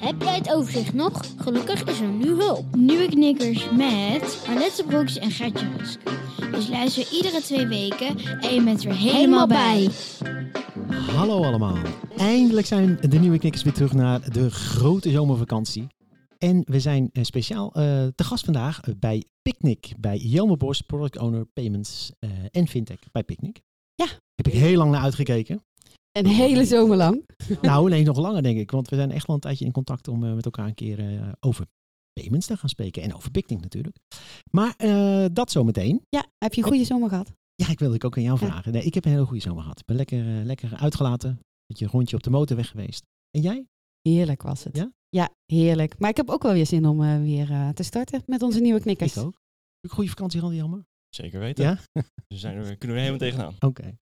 Heb jij het overzicht nog? Gelukkig is er nu hulp. Nieuwe knikkers met Arlette Broeks en Gertje Rusk. Dus luister iedere twee weken en je bent er helemaal bij. Hallo allemaal. Eindelijk zijn de nieuwe knikkers weer terug naar de grote zomervakantie. En we zijn eh, speciaal eh, te gast vandaag eh, bij Picnic. Bij Jelmer Bos, Product Owner Payments eh, en Fintech bij Picnic. Ja. Heb ik heel lang naar uitgekeken. Een hele zomer lang. nou, nee, nog langer denk ik. Want we zijn echt wel een tijdje in contact om eh, met elkaar een keer eh, over payments te gaan spreken. En over Picnic natuurlijk. Maar eh, dat zometeen. Ja, heb je een goede zomer gehad? Ja, ik wilde ik ook aan jou Ja. vragen. Nee, ik heb een hele goede zomer gehad. Ik ben lekker, lekker uitgelaten. Beetje een rondje op de motorweg geweest. En jij? Heerlijk was het. Ja? Ja, heerlijk. Maar ik heb ook wel weer zin om weer te starten met onze nieuwe knikkers. Ik ook. Heb goede vakantie gehad, Jelmer? Zeker weten. Ja? We zijn er, kunnen we helemaal tegenaan. Oké.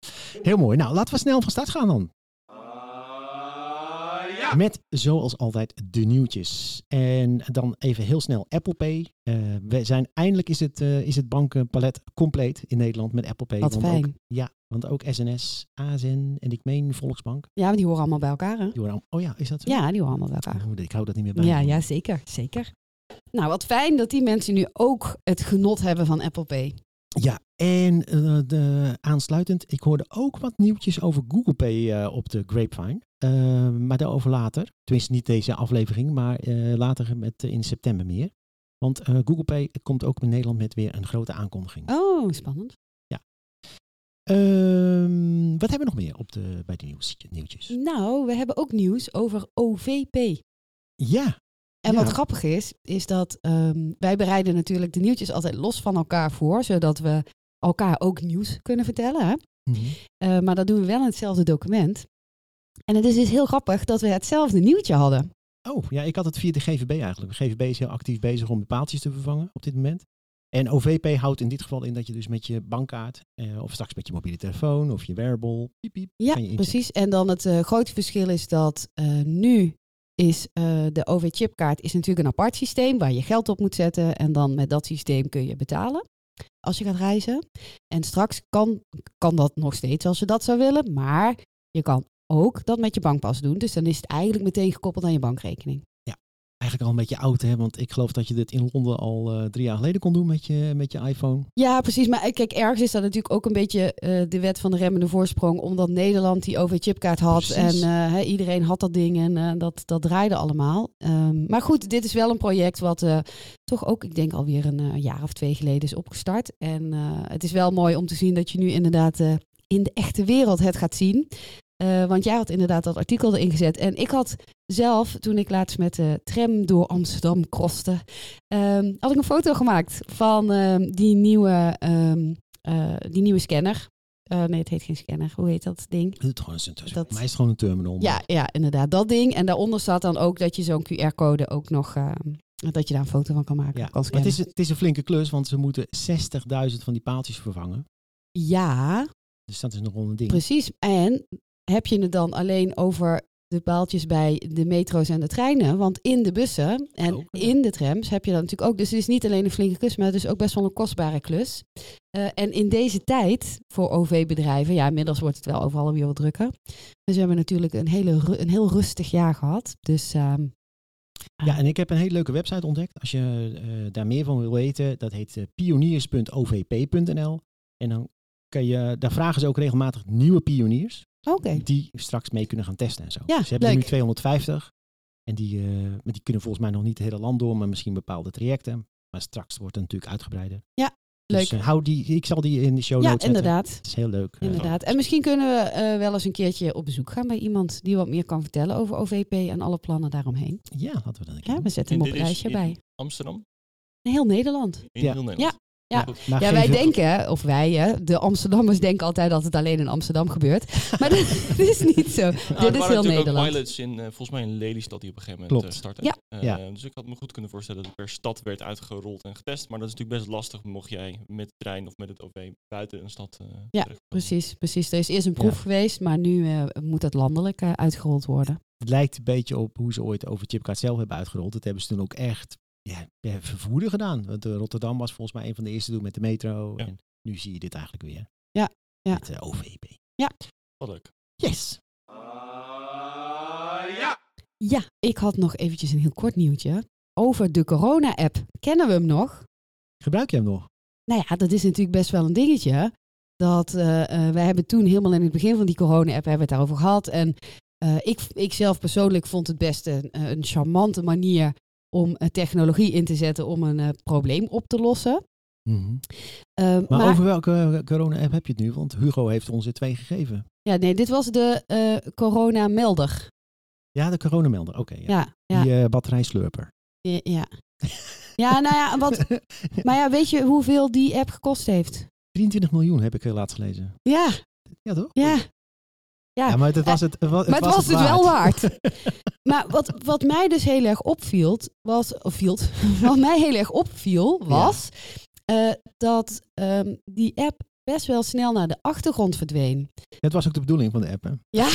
Heel mooi. Nou, laten we snel van start gaan dan. Met zoals altijd de nieuwtjes. En dan even heel snel Apple Pay. Eh, we zijn, eindelijk is het, eh, is het bankenpalet compleet in Nederland met Apple Pay. Wat Want fijn. Ook, ja, want ook SNS, ASN en ik meen Volksbank. Ja, die horen allemaal bij elkaar, hè? Die allemaal- oh ja, is dat zo? Ja, die horen allemaal bij elkaar. Oh, ik hou dat niet meer bij. Ja, ja, zeker. Zeker. Nou, wat fijn dat die mensen nu ook het genot hebben van Apple Pay. Ja, en eh, de, aansluitend, ik hoorde ook wat nieuwtjes over Google Pay eh, op de Grapevine. Eh, maar daarover later. Tenminste, niet deze aflevering, maar later met, in september meer. Want Google Pay komt ook in Nederland met weer een grote aankondiging. Oh, spannend. Ehm, wat hebben we nog meer op de, bij de nieuws, nieuwtjes? Nou, we hebben ook nieuws over OVP. Ja, En Ja. wat grappig is, is dat ehm, wij bereiden natuurlijk de nieuwtjes altijd los van elkaar voor, zodat we elkaar ook nieuws kunnen vertellen. Hè? Mhm. Eh, maar dat doen we wel in hetzelfde document. En het is dus heel grappig dat we hetzelfde nieuwtje hadden. Oh, ja, ik had het via de GVB eigenlijk. De GVB is heel actief bezig om de paaltjes te vervangen op dit moment. En OVP houdt in dit geval in dat je dus met je bankkaart, eh, of straks met je mobiele telefoon, of je wearable, piep, piep, Ja, precies. En dan het eh, grote verschil is dat eh, nu is eh, de OV-chipkaart is natuurlijk een apart systeem waar je geld op moet zetten. En dan met dat systeem kun je betalen als je gaat reizen. En straks kan, kan dat nog steeds als je dat zou willen. Maar je kan ook dat met je bankpas doen. Dus dan is het eigenlijk meteen gekoppeld aan je bankrekening. Eigenlijk al een beetje oud, hè? Want ik geloof dat je dit in Londen al eh, drie jaar geleden kon doen met je, met je iPhone. Ja, precies. Maar eh, kijk, ergens is dat natuurlijk ook een beetje eh, de wet van de remmende voorsprong. Omdat Nederland die OV-chipkaart had. Precies. En iedereen had dat ding en dat, dat draaide allemaal. Ehm, maar goed, dit is wel een project wat toch ook, ik denk alweer een jaar of twee geleden is opgestart. En het is wel mooi om te zien dat je nu inderdaad in de echte wereld het gaat zien. Eh, want jij had inderdaad dat artikel erin gezet. En ik had zelf, toen ik laatst met de tram door Amsterdam crosste, ehm, had ik een foto gemaakt van ehm, die, nieuwe, ehm, eh, die nieuwe scanner. Eh, nee, het heet geen scanner. Hoe heet dat ding? Het is gewoon een, Dat- mij is gewoon een terminal. Ja, ja, inderdaad, dat ding. En daaronder staat dan ook dat je zo'n QR-code ook nog, dat je daar een foto van kan maken. Ja, kan maar het is, het is een flinke klus, want ze moeten 60.000 van die paaltjes vervangen. Ja, Dus dat is nogal een ding. precies. En heb je het dan alleen over de paaltjes bij de metro's en de treinen? Want in de bussen en Ook, ja. in de trams heb je dat natuurlijk ook. Dus het is niet alleen een flinke klus, maar het is ook best wel een kostbare klus. Eh, en in deze tijd voor OV-bedrijven, ja, inmiddels wordt het wel overal weer wat drukker. Dus we hebben natuurlijk een, hele, een heel rustig jaar gehad. Dus ehm, Ja, en ik heb een hele leuke website ontdekt. Als je eh, daar meer van wil weten, dat heet eh, pioniers.ovp.nl. En dan kan je, daar vragen ze ook regelmatig nieuwe pioniers. Oké. Die straks mee kunnen gaan testen en zo. Ja, ze hebben er leuk. nu 250. En die, eh, maar die kunnen volgens mij nog niet het hele land door, maar misschien bepaalde trajecten. Maar straks wordt het natuurlijk uitgebreider. Ja. Dus Leuk. eh, hou die, ik zal die in de show Ja, notes zetten. inderdaad. Het is heel leuk. eh. Inderdaad. En misschien kunnen we eh, wel eens een keertje op bezoek gaan bij iemand die wat meer kan vertellen over OVP en alle plannen daaromheen. ja, laten we dat een keer Ja, we zetten En hem op een bij. Amsterdam? Heel Nederland. In Ja. heel Nederland? Ja. Maar Ja, geen wij denken, of wij, hè, de Amsterdammers denken altijd dat het alleen in Amsterdam gebeurt. Maar dat is niet zo. Nou, Dit is heel Nederland. ook pilots in, eh, volgens mij in Lelystad die op een gegeven moment Klopt. eh, starten. Ja. Eh, Ja. Dus ik had me goed kunnen voorstellen dat het per stad werd uitgerold en getest. Maar dat is natuurlijk best lastig mocht jij met de trein of met het OV buiten een stad eh Ja. Precies, precies. Er is eerst een proef geweest, maar nu eh, moet het landelijk eh, uitgerold worden. Het lijkt een beetje op hoe ze ooit over chipkaart zelf hebben uitgerold. Dat hebben ze toen ook echt ja, ja, vervoerder gedaan. Want eh, Rotterdam was volgens mij een van de eerste toen met de metro. Ja. En nu zie je dit eigenlijk weer. Ja, ja. Met de OVP. Wat leuk. Yes! Ja, ik had nog eventjes een heel kort nieuwtje over de corona-app. Kennen we hem nog? Gebruik je hem nog? Nou ja, dat is natuurlijk best wel een dingetje. Dat eh, eh, wij hebben toen helemaal in het begin van die corona-app hebben we het daarover gehad. En eh, ik, ik zelf persoonlijk vond het best een, eh, een charmante manier om eh, technologie in te zetten om een eh, probleem op te lossen. Eh, Maar, over welke corona-app heb je het nu? Want Hugo heeft ons er twee gegeven. ja, nee, dit was de corona-melder. Ja, de coronamelder. Oké, ja. Ja, ja, Die batterijslurper. ja, ja. Ja, nou ja, wat, maar ja, weet je hoeveel die app gekost heeft? 23 miljoen heb ik laatst gelezen. Ja, Ja, toch? ja. Ja, Ja, maar het was het, het, wa- maar het was het wel waard. Maar wat, wat mij dus heel erg opviel, was, of viel, wat mij heel erg opviel, was eh, dat ehm, die app best wel snel naar de achtergrond verdween. Het was ook de bedoeling van de app, hè? Ja.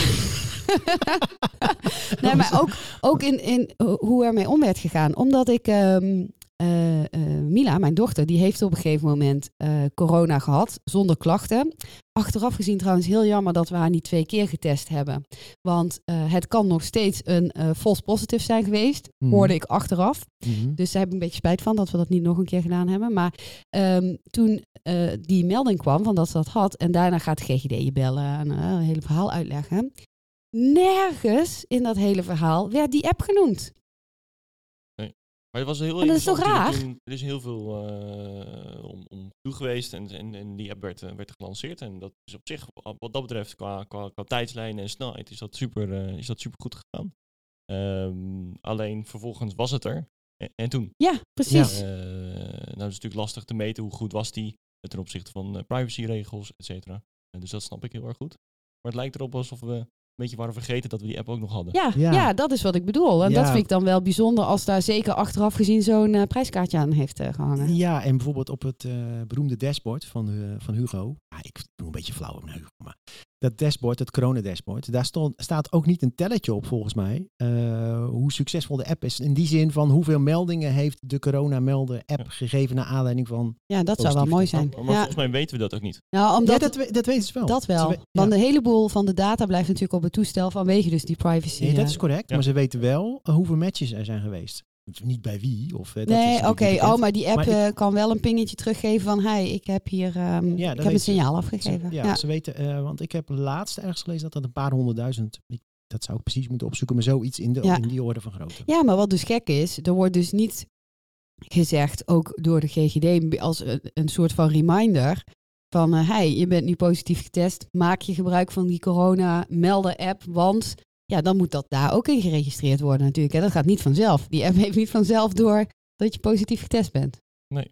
nee, maar ook, ook in, in hoe ermee om werd gegaan. Omdat ik, ehm, eh, eh, Mila, mijn dochter, die heeft op een gegeven moment eh, corona gehad, zonder klachten. Achteraf gezien trouwens heel jammer dat we haar niet twee keer getest hebben. Want het kan nog steeds een false positive zijn geweest, Mhm. hoorde ik achteraf. Mhm. Dus daar heb ik een beetje spijt van dat we dat niet nog een keer gedaan hebben. Maar ehm, toen die melding kwam van dat ze dat had en daarna gaat GGD je bellen en een hele verhaal uitleggen. Nergens in dat hele verhaal werd die app genoemd. Maar het was heel dat is toch raar? toen- er is heel veel eh, om, om toe geweest en, en, en die app werd, eh, werd gelanceerd. En dat is op zich, wa- wat dat betreft, qua, qua, qua tijdslijn en snelheid, is dat super, eh, is dat super goed gegaan. Ehm, alleen vervolgens was het er. En, en toen? Ja, precies. Ja. Nou, het is natuurlijk lastig te meten hoe goed was die ten opzichte van privacyregels, et cetera. Dus dat snap ik heel erg goed. Maar het lijkt erop alsof we beetje waren vergeten dat we die app ook nog hadden. Ja, Ja. ja. dat is wat ik bedoel. En dat vind ik dan wel bijzonder als daar zeker achteraf gezien zo'n eh, prijskaartje aan heeft eh, gehangen. Ja, en bijvoorbeeld op het eh, beroemde dashboard van, eh, van Hugo. Ja, ik doe een beetje flauw naar Hugo, maar dat dashboard, het corona-dashboard, daar stond, staat ook niet een telletje op volgens mij. eh, hoe succesvol de app is. In die zin van hoeveel meldingen heeft de corona-melder-app Ja. gegeven naar aanleiding van. Ja, dat zou wel mooi zijn. Maar, maar Ja. volgens mij weten we dat ook niet. Nou, omdat ja, dat, we- dat weten ze wel. Dat Ze wel. we- ja. Want een heleboel van de data blijft natuurlijk op het toestel vanwege dus die privacy. Nee, dat is correct, Ja. maar ze weten wel eh, hoeveel matches er zijn geweest. Niet bij wie. Of, dat Nee, oké. Oh, maar die app Maar ik- eh, kan wel een pingetje teruggeven van... Hey, ik heb hier ehm, ik heb een signaal Ze- afgegeven. ja, ja. ze weten, eh, want ik heb laatst ergens gelezen dat dat een paar honderdduizend, dat zou ik precies moeten opzoeken, maar zoiets in, de, Ja. in die orde van grootte. Ja, maar wat dus gek is, er wordt dus niet gezegd, ook door de GGD, als een, een soort van reminder van, eh hey, je bent nu positief getest, maak je gebruik van die corona-melder-app, want ja, dan moet dat daar ook in geregistreerd worden natuurlijk. Hè. Dat gaat niet vanzelf. Die app heeft niet vanzelf door dat je positief getest bent. Nee,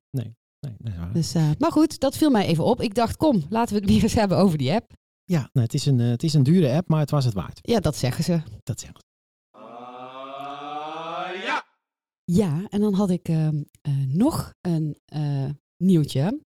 dat is waar. Dus, eh, maar goed, dat viel mij even op. Ik dacht, kom, laten we het weer eens hebben over die app. Ja, nou, het, is een, eh, het is een dure app, maar het was het waard. Ja, dat zeggen ze. Dat zegt. Ja, en dan had ik ehm, eh, nog een eh, nieuwtje.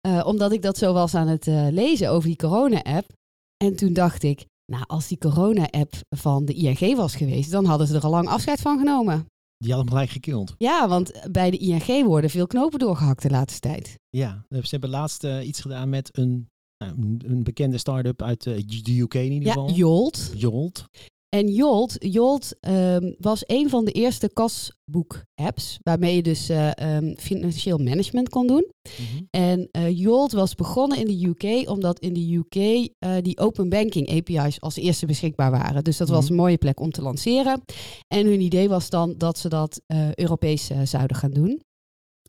Eh, omdat ik dat zo was aan het eh, lezen over die corona-app. En toen dacht ik, nou, als die corona-app van de ING was geweest, dan hadden ze er al lang afscheid van genomen. Die had hem gelijk gekild. Ja, want bij de ING worden veel knopen doorgehakt de laatste tijd. Ja, ze hebben laatst eh, iets gedaan met een, nou, een- een bekende start-up uit eh, de UK in ieder Ja, geval. Jolt. Jolt. En Jolt, Jolt ehm, was een van de eerste kasboek-apps waarmee je dus eh, ehm, financieel management kon doen. Mhm. En eh Jolt was begonnen in de UK, omdat in de UK eh, die open banking API's als eerste beschikbaar waren. Dus dat was Mhm. een mooie plek om te lanceren. En hun idee was dan dat ze dat Europees zouden gaan doen.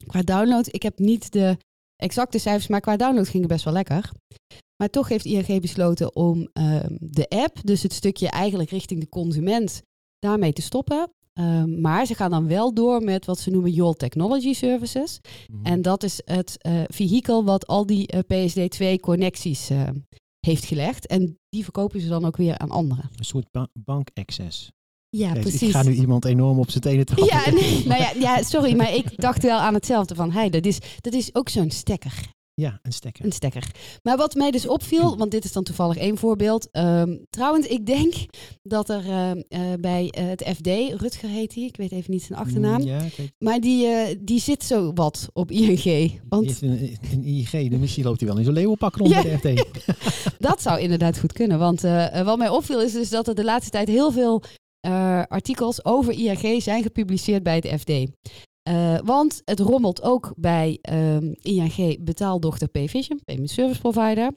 Qua download, ik heb niet de exacte cijfers, maar qua download ging het best wel lekker. Maar toch heeft ING besloten om ehm, de app, dus het stukje eigenlijk richting de consument, daarmee te stoppen. Ehm, maar ze gaan dan wel door met wat ze noemen YOL Technology Services. Mhm. En dat is het eh vehikel wat al die eh, PSD2-connecties eh, heeft gelegd. En die verkopen ze dan ook weer aan anderen. Een soort ba- bankaccess. Ja, Kijk, precies. Ik ga nu iemand enorm op zijn tenen trappen. Ja, nee, nou ja, ja, sorry, maar ik dacht wel aan hetzelfde van, hey, dat, is, dat is ook zo'n stekker. Ja, een stekker. Een stekker. Maar wat mij dus opviel, want dit is dan toevallig één voorbeeld. ehm, trouwens, ik denk dat er ehm, eh, bij eh, het FD, Rutger heet hij, ik weet even niet zijn achternaam. Mm, Ja. Maar die, eh, die zit zo wat op ING. Want een, de missie loopt hij wel in zo'n leeuwenpak rond Ja. bij de FD. dat zou inderdaad goed kunnen. Want wat mij opviel is dus dat er de laatste tijd heel veel eh, artikels over ING zijn gepubliceerd bij het FD. Eh, want het rommelt ook bij ehm, ING betaaldochter Payvision, Payment Service Provider.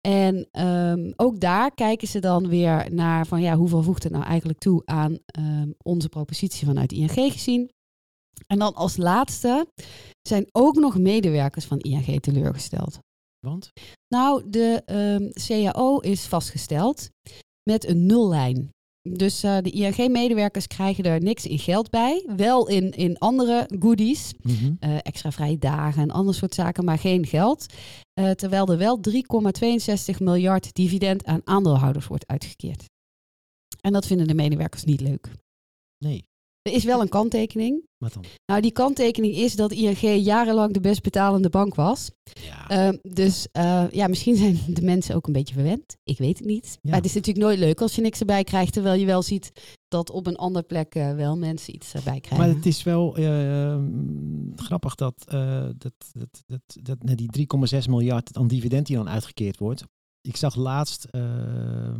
En ehm, ook daar kijken ze dan weer naar van ja, hoeveel voegt het nou eigenlijk toe aan ehm, onze propositie vanuit ING gezien. En dan als laatste zijn ook nog medewerkers van ING teleurgesteld. Want? Nou, de CAO is vastgesteld met een nullijn. Dus eh, de ING-medewerkers krijgen er niks in geld bij. Wel in, in andere goodies, Mhm. eh, extra vrije dagen en ander soort zaken, maar geen geld. Eh, terwijl er wel 3,62 miljard dividend aan aandeelhouders wordt uitgekeerd. En dat vinden de medewerkers niet leuk. Nee, Er is wel een kanttekening. Wat dan? Nou, die kanttekening is dat ING jarenlang de best betalende bank was. Ja. Ehm, dus eh, ja, misschien zijn de mensen ook een beetje verwend. Ik weet het niet. Ja. Maar het is natuurlijk nooit leuk als je niks erbij krijgt, terwijl je wel ziet dat op een andere plek eh, wel mensen iets erbij krijgen. Maar het is wel eh, mm, grappig dat, eh, dat, dat, dat, dat net die 3,6 miljard aan dividend die dan uitgekeerd wordt. Ik zag laatst eh,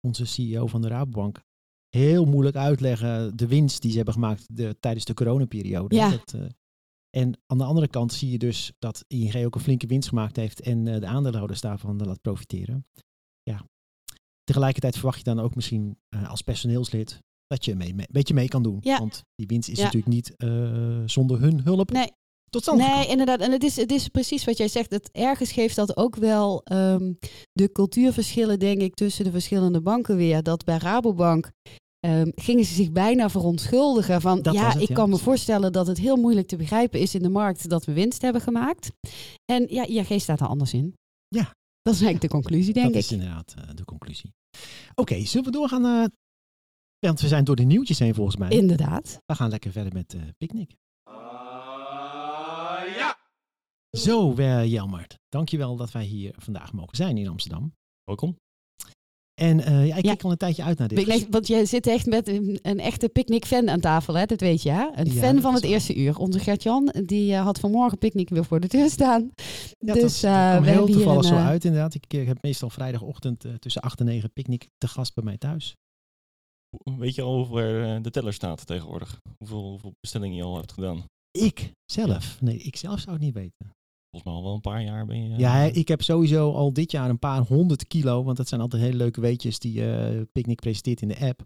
onze CEO van de Rabobank heel moeilijk uitleggen de winst die ze hebben gemaakt de, tijdens de coronaperiode. Ja. Dat, eh, en aan de andere kant zie je dus dat ING ook een flinke winst gemaakt heeft en eh, de aandeelhouders daarvan laat profiteren. Ja. Tegelijkertijd verwacht je dan ook misschien eh, als personeelslid dat je mee, mee- een beetje mee kan doen. Ja. Want die winst is Ja. natuurlijk niet eh, zonder hun hulp Nee. tot stand Nee, gekomen. inderdaad. En het is, het is precies wat jij zegt. Het ergens geeft dat ook wel ehm, de cultuurverschillen, denk ik, tussen de verschillende banken weer. Dat bij Rabobank ehm, gingen ze zich bijna verontschuldigen van... Dat ja, het, ik ja. kan me voorstellen dat het heel moeilijk te begrijpen is in de markt dat we winst hebben gemaakt. En ja, ING staat er anders in. Ja. Dat is eigenlijk de conclusie, denk dat ik. is inderdaad eh, de conclusie. Oké, zullen we doorgaan naar... Want we zijn door de nieuwtjes heen volgens mij. Inderdaad. We gaan lekker verder met eh Picnic. Zo, uh, Jelmert. Dankjewel dat wij hier vandaag mogen zijn in Amsterdam. Welkom. En eh, ja, ik Ja. kijk al een tijdje uit naar dit. Lees- Want je zit echt met een, een echte picknick-fan aan tafel, hè? dat weet je. Hè? Een Ja, fan van het eerste uur. Onze Gert-Jan die eh, had vanmorgen picknick weer voor de deur staan. Ja, dus dat is- eh, kwam heel toevallig een, zo uit inderdaad. Ik heb meestal vrijdagochtend eh, tussen 8 en 9 picknick te gast bij mij thuis. Weet je al hoe eh, de teller staat tegenwoordig? Hoeveel, hoeveel bestellingen je al hebt gedaan? Ik zelf? Nee, ik zelf zou het niet weten. Volgens mij al wel een paar jaar ben je... eh, Ja, hè, ik heb sowieso al dit jaar een paar honderd kilo, want dat zijn altijd hele leuke weetjes die eh Picnic presenteert in de app.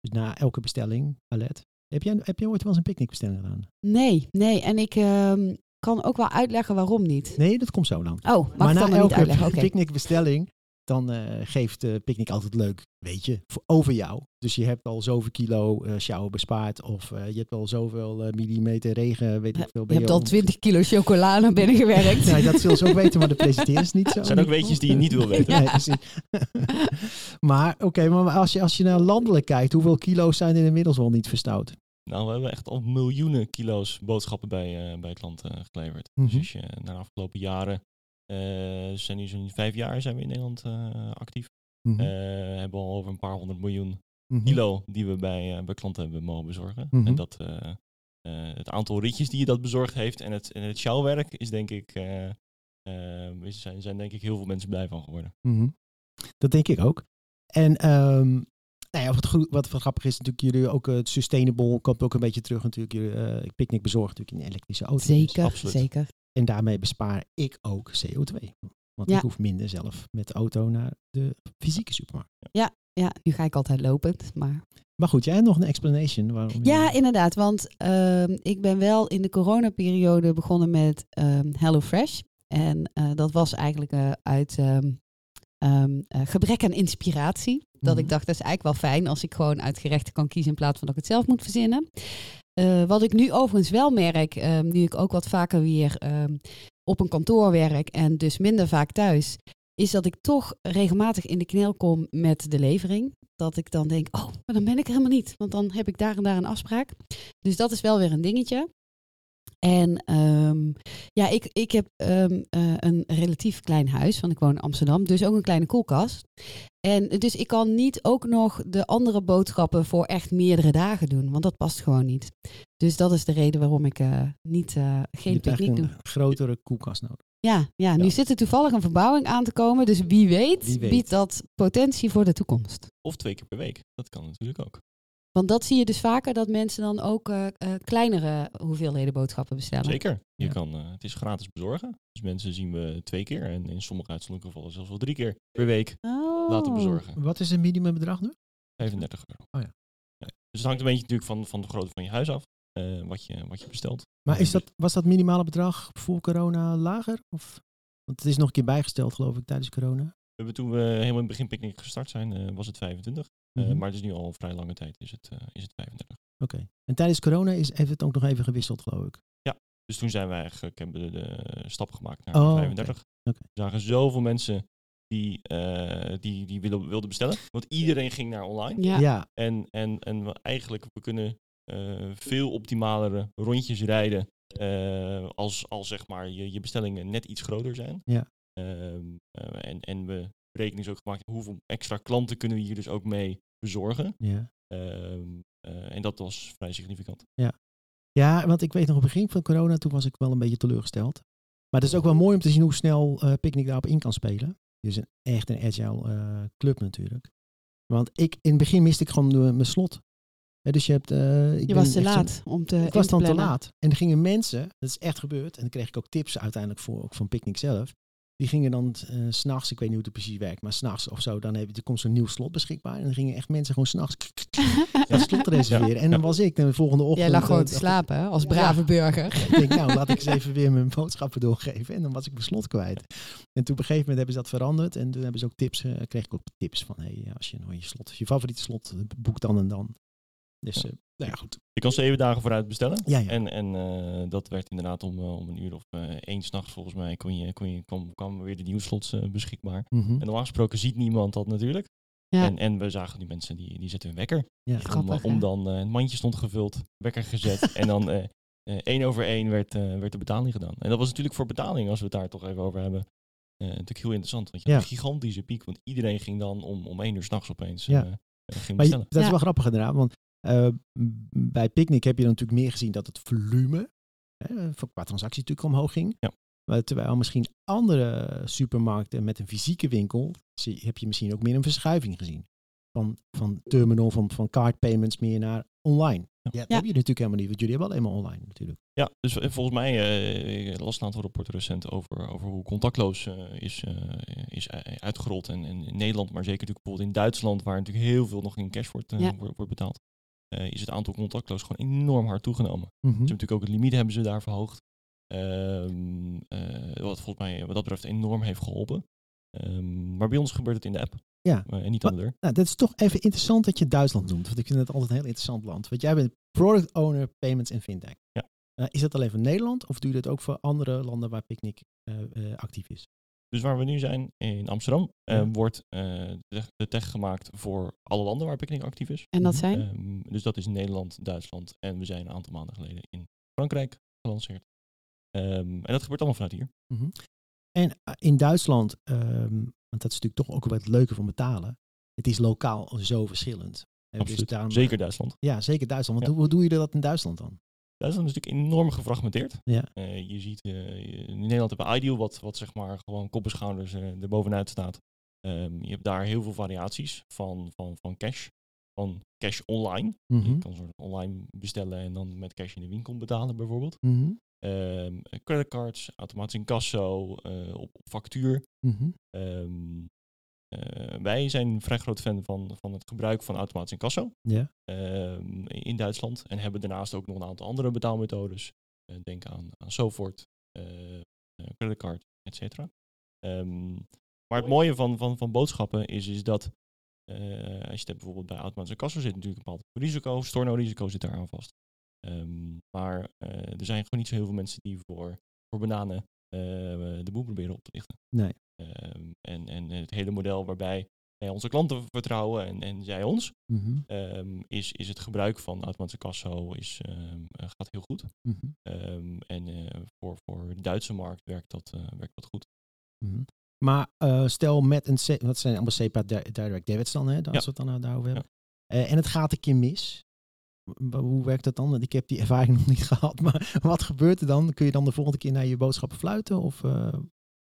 Dus na elke bestelling, Alet. Heb jij, heb jij ooit wel eens een picknickbestelling gedaan? Nee, nee. En ik ehm, kan ook wel uitleggen waarom niet. Nee, dat komt zo dan. Oh, mag maar ik na dan nog niet elke uitleggen? Oké. picknickbestelling, dan eh, geeft uh, Picnic altijd leuk, weet je, voor, over jou. Dus je hebt al zoveel kilo eh shower bespaard of eh, je hebt al zoveel eh, millimeter regen, weet ik veel. Je hebt al om- 20 kilo chocola naar binnen gewerkt. Nee, dat zullen ze ook weten, maar de presenteren is niet zo. Het zijn ook weetjes die je niet wil weten. Nee, precies. maar oké, maar als je, als je naar landelijk kijkt, hoeveel kilo's zijn er inmiddels wel niet verstouwd? Nou, we hebben echt al miljoenen kilo's boodschappen bij, eh, bij het land eh, geleverd. Mhm. Dus als je naar de afgelopen jaren, eh zijn nu zo'n vijf jaar zijn we in Nederland eh, actief. Eh, hebben we al over een paar honderd miljoen Mhm. kilo die we bij, eh, bij klanten hebben mogen bezorgen. Mhm. En dat, eh, eh, het aantal ritjes die je dat bezorgd heeft en het, en het sjouwwerk is denk ik, is- zijn, zijn denk ik heel veel mensen blij van geworden. Mhm. Dat denk ik ook. En ehm, nou ja, wat, goed- wat, wat grappig is natuurlijk, jullie ook het sustainable komt ook een beetje terug natuurlijk. Jullie, eh Picnic bezorgt natuurlijk een elektrische auto. Dus- Zeker, absoluut. zeker. En daarmee bespaar ik ook CO2. Want Ja. ik hoef minder zelf met de auto naar de fysieke supermarkt. Ja, nu ga ik altijd lopend, maar... Maar goed, jij hebt nog een explanation waarom. je- Ja, inderdaad. Want ehm, ik ben wel in de coronaperiode begonnen met ehm HelloFresh. En eh, dat was eigenlijk eh, uit ehm, eh, gebrek aan inspiratie. Dat ik Mhm. dacht, dat is eigenlijk wel fijn als ik gewoon uit gerechten kan kiezen in plaats van dat ik het zelf moet verzinnen. Eh, wat ik nu overigens wel merk, ehm, nu ik ook wat vaker weer ehm, op een kantoor werk en dus minder vaak thuis, is dat ik toch regelmatig in de knel kom met de levering. Dat ik dan denk, oh, maar dan ben ik er helemaal niet, want dan heb ik daar en daar een afspraak. Dus dat is wel weer een dingetje. En ehm, ja, ik, ik heb ehm, eh, een relatief klein huis, want ik woon in Amsterdam, dus ook een kleine koelkast. En dus ik kan niet ook nog de andere boodschappen voor echt meerdere dagen doen, want dat past gewoon niet. Dus dat is de reden waarom ik eh, niet, eh, Je geen picknick eigenlijk doe. een grotere koelkast nodig. Ja, ja, nu Ja. zit er toevallig een verbouwing aan te komen, dus wie weet, Wie weet. biedt dat potentie voor de toekomst. Of twee keer per week. Dat kan natuurlijk ook. Want dat zie je dus vaker, dat mensen dan ook eh, eh, kleinere hoeveelheden boodschappen bestellen. Zeker. Je Ja. kan, eh, het is gratis bezorgen. Dus mensen zien we twee keer. En in sommige uitzonderlijke gevallen zelfs wel drie keer per week Oh. laten bezorgen. Wat is een minimumbedrag nu? 35 euro. Oh ja. Dus het hangt een beetje natuurlijk van, van de grootte van je huis af. eh, wat, je, wat je bestelt. Maar is dat, was dat minimale bedrag voor corona lager? Of? Want het is nog een keer bijgesteld, geloof ik, tijdens corona. We hebben toen we helemaal in het begin picknick gestart zijn, eh, was het 25. Eh, Mhm. maar het is nu al een vrij lange tijd, is het, eh, is het 35. Oké. En tijdens corona is, heeft het ook nog even gewisseld, geloof ik. Dus toen zijn we eigenlijk, hebben we de stap gemaakt naar Oh, oké. 35. Oké. We zagen zoveel mensen die, eh, die, die wilden, wilden bestellen. Want iedereen ging naar online. Ja. Ja, En, en, en we eigenlijk, we kunnen eh, veel optimalere rondjes rijden eh, als, als zeg maar je, je bestellingen net iets groter zijn. Ja. Ehm, eh, en, en we rekening ook gemaakt hoeveel extra klanten kunnen we hier dus ook mee bezorgen. ja. Ehm, eh, en dat was vrij significant. Ja, want ik weet nog op het begin van corona, toen was ik wel een beetje teleurgesteld. Maar het is ook wel mooi om te zien hoe snel eh Picnic daarop in kan spelen. Is een, echt een agile eh, club natuurlijk. Want ik, in het begin miste ik gewoon mijn slot. Hè, dus je hebt... eh, ik Je was te laat om te ik was dan te laat. En er gingen mensen, dat is echt gebeurd, en dan kreeg ik ook tips uiteindelijk voor, ook van Picnic zelf. Die gingen dan s s'nachts, ik weet niet hoe het precies werkt, maar s'nachts of zo, dan heb je, er komt zo'n nieuw slot beschikbaar. En dan gingen echt mensen gewoon s'nachts dat slot reserveren. En dan was ik de volgende ochtend... Jij lag eh, gewoon te ik- slapen hè, als Ja. brave burger. ik denk, nou, laat ik eens even weer mijn boodschappen doorgeven. En dan was ik mijn slot kwijt. En toen op een gegeven moment hebben ze dat veranderd. En toen hebben ze ook tips, eh, kreeg ik ook tips van, hey, als je nou je slot, je favoriete slot, eh, boek dan en dan. Dus, Ja. eh, nou ja, goed. Je kan zeven dagen vooruit bestellen. Ja, ja. En, en eh, dat werd inderdaad om, eh, om een uur of één s'nachts volgens mij kon je, kon je, kwam, kwam weer de nieuwslots beschikbaar. Mhm. En normaal gesproken ziet niemand dat natuurlijk. Ja. En, en we zagen die mensen die, die zetten hun wekker. Ja. Om, Grappig, om dan, eh het mandje stond gevuld, wekker gezet. en dan eh, eh, één over één werd, eh, werd de betaling gedaan. En dat was natuurlijk voor betaling, als we het daar toch even over hebben. eh, natuurlijk heel interessant. Want je had een gigantische piek. Want iedereen ging dan om, om één uur s'nachts opeens Ja. ging Maar je- dat is Ja. wel grappig inderdaad, want eh, bij Picnic heb je dan natuurlijk meer gezien dat het volume hè, voor- qua transactie natuurlijk omhoog ging. Ja. Maar terwijl misschien andere supermarkten met een fysieke winkel, zie- heb je misschien ook meer een verschuiving gezien. Van, van terminal, van, van card payments meer naar online. Ja, dat Ja. heb je natuurlijk helemaal niet, want jullie hebben alleen maar online natuurlijk. Ja, dus volgens mij, eh ik las een aantal rapporten recent over, over hoe contactloos eh, is, eh, is uitgerold. En, en in Nederland, maar zeker natuurlijk bijvoorbeeld in Duitsland, waar natuurlijk heel veel nog in cash wordt, Ja. wordt, wordt betaald, eh, is het aantal contactloos gewoon enorm hard toegenomen. Mhm. Dus natuurlijk ook het limiet hebben ze daar verhoogd. Ehm, eh, wat volgens mij wat dat betreft enorm heeft geholpen. Ehm, maar bij ons gebeurt het in de app. Ja. eh, en niet deur. Nou, dat is toch even interessant dat je Duitsland noemt. Want ik vind het altijd een heel interessant land. Want jij bent product owner, payments en fintech. Ja. Is dat alleen voor Nederland of doe je dat ook voor andere landen waar Picnic actief is? Dus waar we nu zijn, in Amsterdam, eh, Ja. wordt eh, de, tech gemaakt voor alle landen waar Picnic actief is. En dat zijn? Ehm, dus dat is Nederland, Duitsland en we zijn een aantal maanden geleden in Frankrijk gelanceerd. Ehm, en dat gebeurt allemaal vanuit hier. Mhm. En eh, in Duitsland, ehm, want dat is natuurlijk toch ook wel het leuke van betalen. Het is lokaal zo verschillend. Dus Absoluut. daarom- Zeker Duitsland. Ja, zeker Duitsland. Want Ja. hoe doe je dat in Duitsland dan? Duitsland is natuurlijk enorm gefragmenteerd. Ja. Eh, je ziet, eh, in Nederland hebben we Ideal, wat, wat zeg maar gewoon kop en schouders eh, er bovenuit staat. Ehm, je hebt daar heel veel variaties van, van, van cash. Van cash online. Mhm. Je kan soort online bestellen en dan met cash in de winkel betalen bijvoorbeeld. Mhm. Ehm, creditcards, automatisch incasso, eh op, op factuur. Eh, wij zijn een vrij groot fan van, van het gebruik van automatisch incasso Ja. ehm, in Duitsland. En hebben daarnaast ook nog een aantal andere betaalmethodes. Eh, denk aan, aan Sofort, eh, eh, creditcard et cetera. Ehm, maar het mooie van, van, van boodschappen is, is dat eh, als je het bijvoorbeeld bij automatische kassen zit natuurlijk een bepaald risico, storno-risico zit daar aan vast. Ehm, maar eh, er zijn gewoon niet zo heel veel mensen die voor, voor bananen eh, de boel proberen op te lichten. Nee. Ehm, en, en het hele model waarbij wij onze klanten vertrouwen en, en zij ons, Mhm, ehm, is, is het gebruik van automatische kasso is, ehm, eh, gaat heel goed. mhm, en eh, voor, voor de Duitse markt werkt dat, eh, werkt dat goed. mhm. Maar stel met een, C- wat zijn allemaal SEPA di- Direct Debits dan, hè, als Ja. we het dan daarover hebben. En het gaat een keer mis. Hoe werkt dat dan? Ik heb die ervaring nog niet gehad. Maar wat gebeurt er dan? Kun je dan de volgende keer naar je boodschappen fluiten? Of,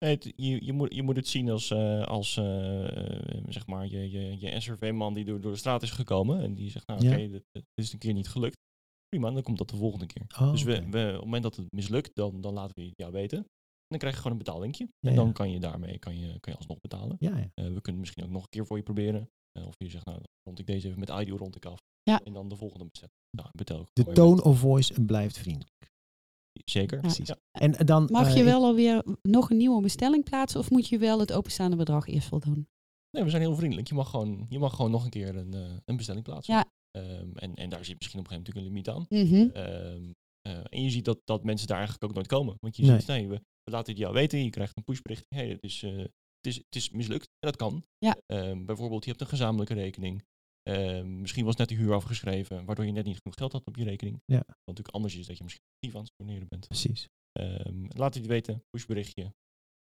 Nee, het- je, je, moet, je moet het zien als, eh, als eh, zeg maar je, je, je SRV-man die door, door de straat is gekomen. En die zegt, nou Ja. oké, dit, dit is een keer niet gelukt. Prima, dan komt dat de volgende keer. oh, dus we, we, op het moment dat het mislukt, dan, dan laten we het jou weten. En dan krijg je gewoon een betaallinkje. Ja, en dan ja. kan je daarmee kan je, kan je alsnog betalen. Ja, ja. Eh, we kunnen het misschien ook nog een keer voor je proberen. Of je zegt, nou, dan rond ik deze even met IDO rond ik af. Ja. En dan de volgende bezet. Nou, betel ik De tone of voice blijft vriendelijk. Zeker. Precies. Ja. En dan, Mag eh, je wel alweer nog een nieuwe bestelling plaatsen of moet je wel het openstaande bedrag eerst voldoen? Nee, we zijn heel vriendelijk. Je mag gewoon, je mag gewoon nog een keer een, eh, een bestelling plaatsen. Ja. Ehm, en, en daar zit misschien op een gegeven moment natuurlijk Mhm. een limiet aan. Ehm, eh, en je ziet dat, dat mensen daar eigenlijk ook nooit komen. Want je Nee. ziet, nee, we, we laten het jou weten. Je krijgt een pushbericht. Hey, het, is, eh, het, is, het is mislukt. En dat kan. Ja. Ehm, bijvoorbeeld, je hebt een gezamenlijke rekening. Ehm, misschien was net de huur afgeschreven, waardoor je net niet genoeg geld had op je rekening. Ja. Wat natuurlijk anders is dat je misschien actief aan het storneren bent. Precies. Ehm, laat het je weten, pushberichtje. Kan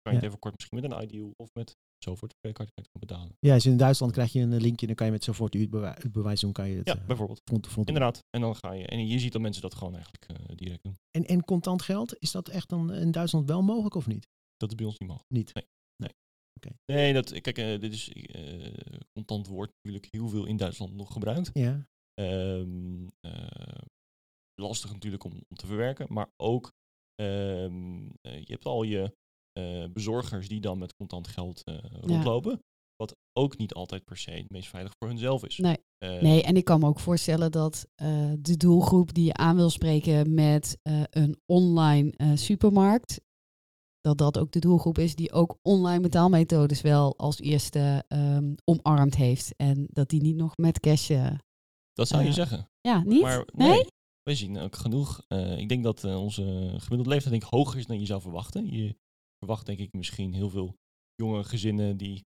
je Ja. het even kort misschien met een ideal of met zo voor de creditcard betalen. Ja, dus in Duitsland krijg je een linkje. Dan kan je met zo voort het bewijs doen. Kan je het Ja, eh, bijvoorbeeld. front front. Inderdaad. En dan ga je. En je ziet dat mensen dat gewoon eigenlijk eh, direct doen. En, en contant geld, is dat echt dan in Duitsland wel mogelijk of niet? Dat is bij ons niet mogelijk. Niet. Nee. Nee. Dat, kijk, eh, dit is eh, contant wordt natuurlijk heel veel in Duitsland nog gebruikt. Ja. Ehm, eh, lastig natuurlijk om, om te verwerken, maar ook ehm, eh, je hebt al je bezorgers die dan met contant geld rondlopen. Wat ook niet altijd per se het meest veilig voor hunzelf is. Nee. Nee, en ik kan me ook voorstellen dat de doelgroep die je aan wil spreken met een online supermarkt, dat dat ook de doelgroep is die ook online betaalmethodes wel als eerste ehm, omarmd heeft. En dat die niet nog met cash. eh, dat zou je eh, zeggen. ja, niet? Maar nee? nee, we zien ook genoeg. eh, ik denk dat onze gemiddelde leeftijd denk ik, hoger is dan je zou verwachten. Je verwacht denk ik misschien heel veel jonge gezinnen die,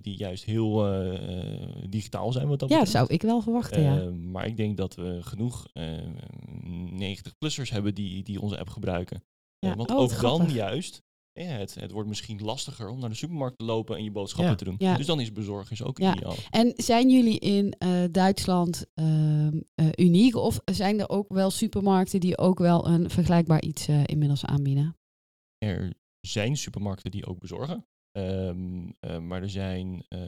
die juist heel digitaal zijn wat dat Ja, betreft. zou ik wel verwachten, ja. Maar ik denk dat we genoeg eh 90-plussers hebben die, die onze app gebruiken. Ja, want oh, ook dan juist, het, het wordt misschien lastiger om naar de supermarkt te lopen en je boodschappen Ja. te doen. Ja. Dus dan is bezorgen is ook Ja. ideaal. En zijn jullie in eh, Duitsland ehm, eh, uniek of zijn er ook wel supermarkten die ook wel een vergelijkbaar iets eh, inmiddels aanbieden? Er zijn supermarkten die ook bezorgen. Ehm, eh, maar er zijn eh,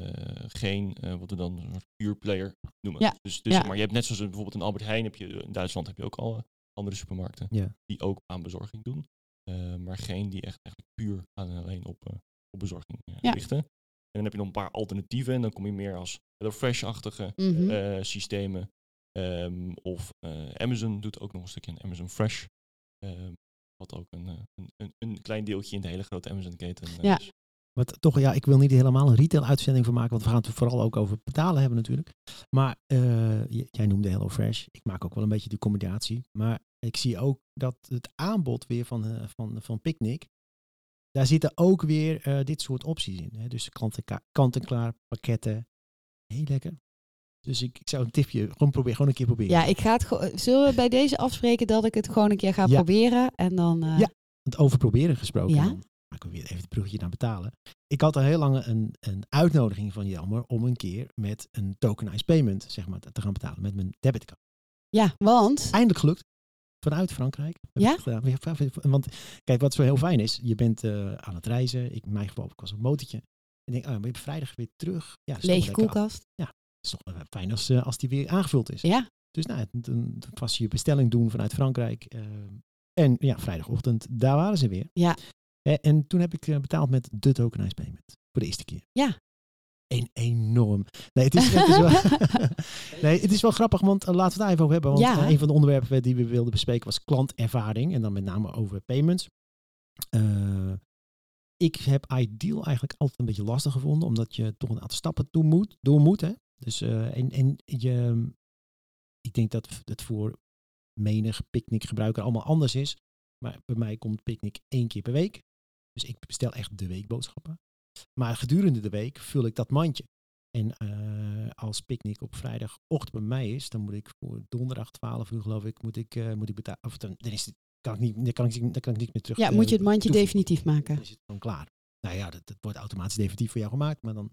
geen, eh, wat we dan een soort pure player noemen. Ja, Dus, dus ja. maar je hebt net zoals bijvoorbeeld een Albert Heijn, heb je, in Duitsland heb je ook al andere supermarkten Ja. die ook aan bezorging doen. Eh, maar geen die echt eigenlijk puur aan en alleen op, eh, op bezorging eh, Ja. richten. En dan heb je nog een paar alternatieven en dan kom je meer als HelloFresh-achtige Mhm. eh, systemen. Ehm, of eh, Amazon doet ook nog een stukje in Amazon Fresh. Ehm, wat ook een, een, een, een klein deeltje in de hele grote Amazon-keten Ja. is. Wat toch, ja, ik wil niet helemaal een retail-uitzending van maken, want we gaan het vooral ook over betalen hebben natuurlijk. Maar eh, jij noemde HelloFresh. Ik maak ook wel een beetje die combinatie. Maar ik zie ook dat het aanbod weer van, eh, van, van Picnic, daar zitten ook weer eh, dit soort opties in. Hè? Dus kant-en-klaar pakketten. Heel lekker. Dus ik, ik zou een tipje, gewoon proberen, gewoon een keer proberen. Ja, ik ga het. Zullen we bij deze afspreken dat ik het gewoon een keer ga Ja. proberen en dan. eh, Ja. Want over proberen gesproken, Ja. dan maken we weer even het bruggetje naar betalen. Ik had al heel lang een, een uitnodiging van Jelmer om een keer met een tokenized payment zeg maar, te gaan betalen met mijn debitcard. ja, want Eindelijk gelukt. Vanuit Frankrijk. Ja? Want kijk, wat zo heel fijn is, je bent eh, aan het reizen. Ik, in mijn geval, ik was op een motortje. En ik denk, oh, maar je bent vrijdag weer terug. Ja, lege koelkast. Het is toch fijn als, eh, als die weer aangevuld is. Ja, Dus nou, dan was je bestelling doen vanuit Frankrijk. eh, en ja, vrijdagochtend, daar waren ze weer. Ja. En toen heb ik betaald met de tokenized payment. Voor de eerste keer. Ja. Een enorm. Nee, het is, het is, wel, nee, het is wel grappig, want eh, laten we het daar even over hebben. Want Ja. eh, een van de onderwerpen die we wilden bespreken was klantervaring. En dan met name over payments. Eh, ik heb Ideal eigenlijk altijd een beetje lastig gevonden, omdat je toch een aantal stappen toe moet, door moet. Hè? Dus, en, en je, ik denk dat het voor menig picknickgebruiker allemaal anders is. Maar bij mij komt Picnic één keer per week. Dus ik bestel echt de weekboodschappen. Maar gedurende de week vul ik dat mandje. En eh, als picknick op vrijdagochtend bij mij is, dan moet ik voor donderdag 12 uur geloof ik, moet ik, uh, moet ik betalen. Of dan, dan, is het, kan ik niet, dan kan ik, dan kan ik niet meer terug. Ja, moet je het mandje definitief maken. Dan is het gewoon klaar. Nou ja, dat, dat wordt automatisch definitief voor jou gemaakt. Maar, dan,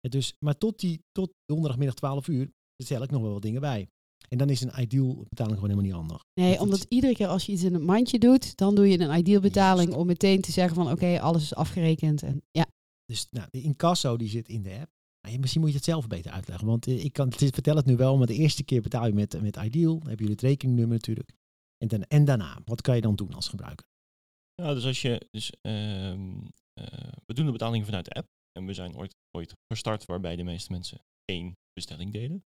dus, maar tot, die, tot donderdagmiddag 12 uur stel ik nog wel wat dingen bij. En dan is een ideal betaling gewoon helemaal niet handig. Nee, omdat iedere keer als je iets in een mandje doet, dan doe je een ideal betaling om meteen te zeggen van oké, alles is afgerekend. En, ja. Dus nou, de incasso die zit in de app. Maar misschien moet je het zelf beter uitleggen. Want eh, ik kan, het vertel het nu wel, maar de eerste keer betaal je met, met Ideal. Dan hebben jullie het rekeningnummer natuurlijk. En, dan, en daarna, wat kan je dan doen als gebruiker? Ja, dus als je. Dus, uh, uh, we doen de betaling vanuit de app. En we zijn ooit, ooit gestart waarbij de meeste mensen één bestelling deden.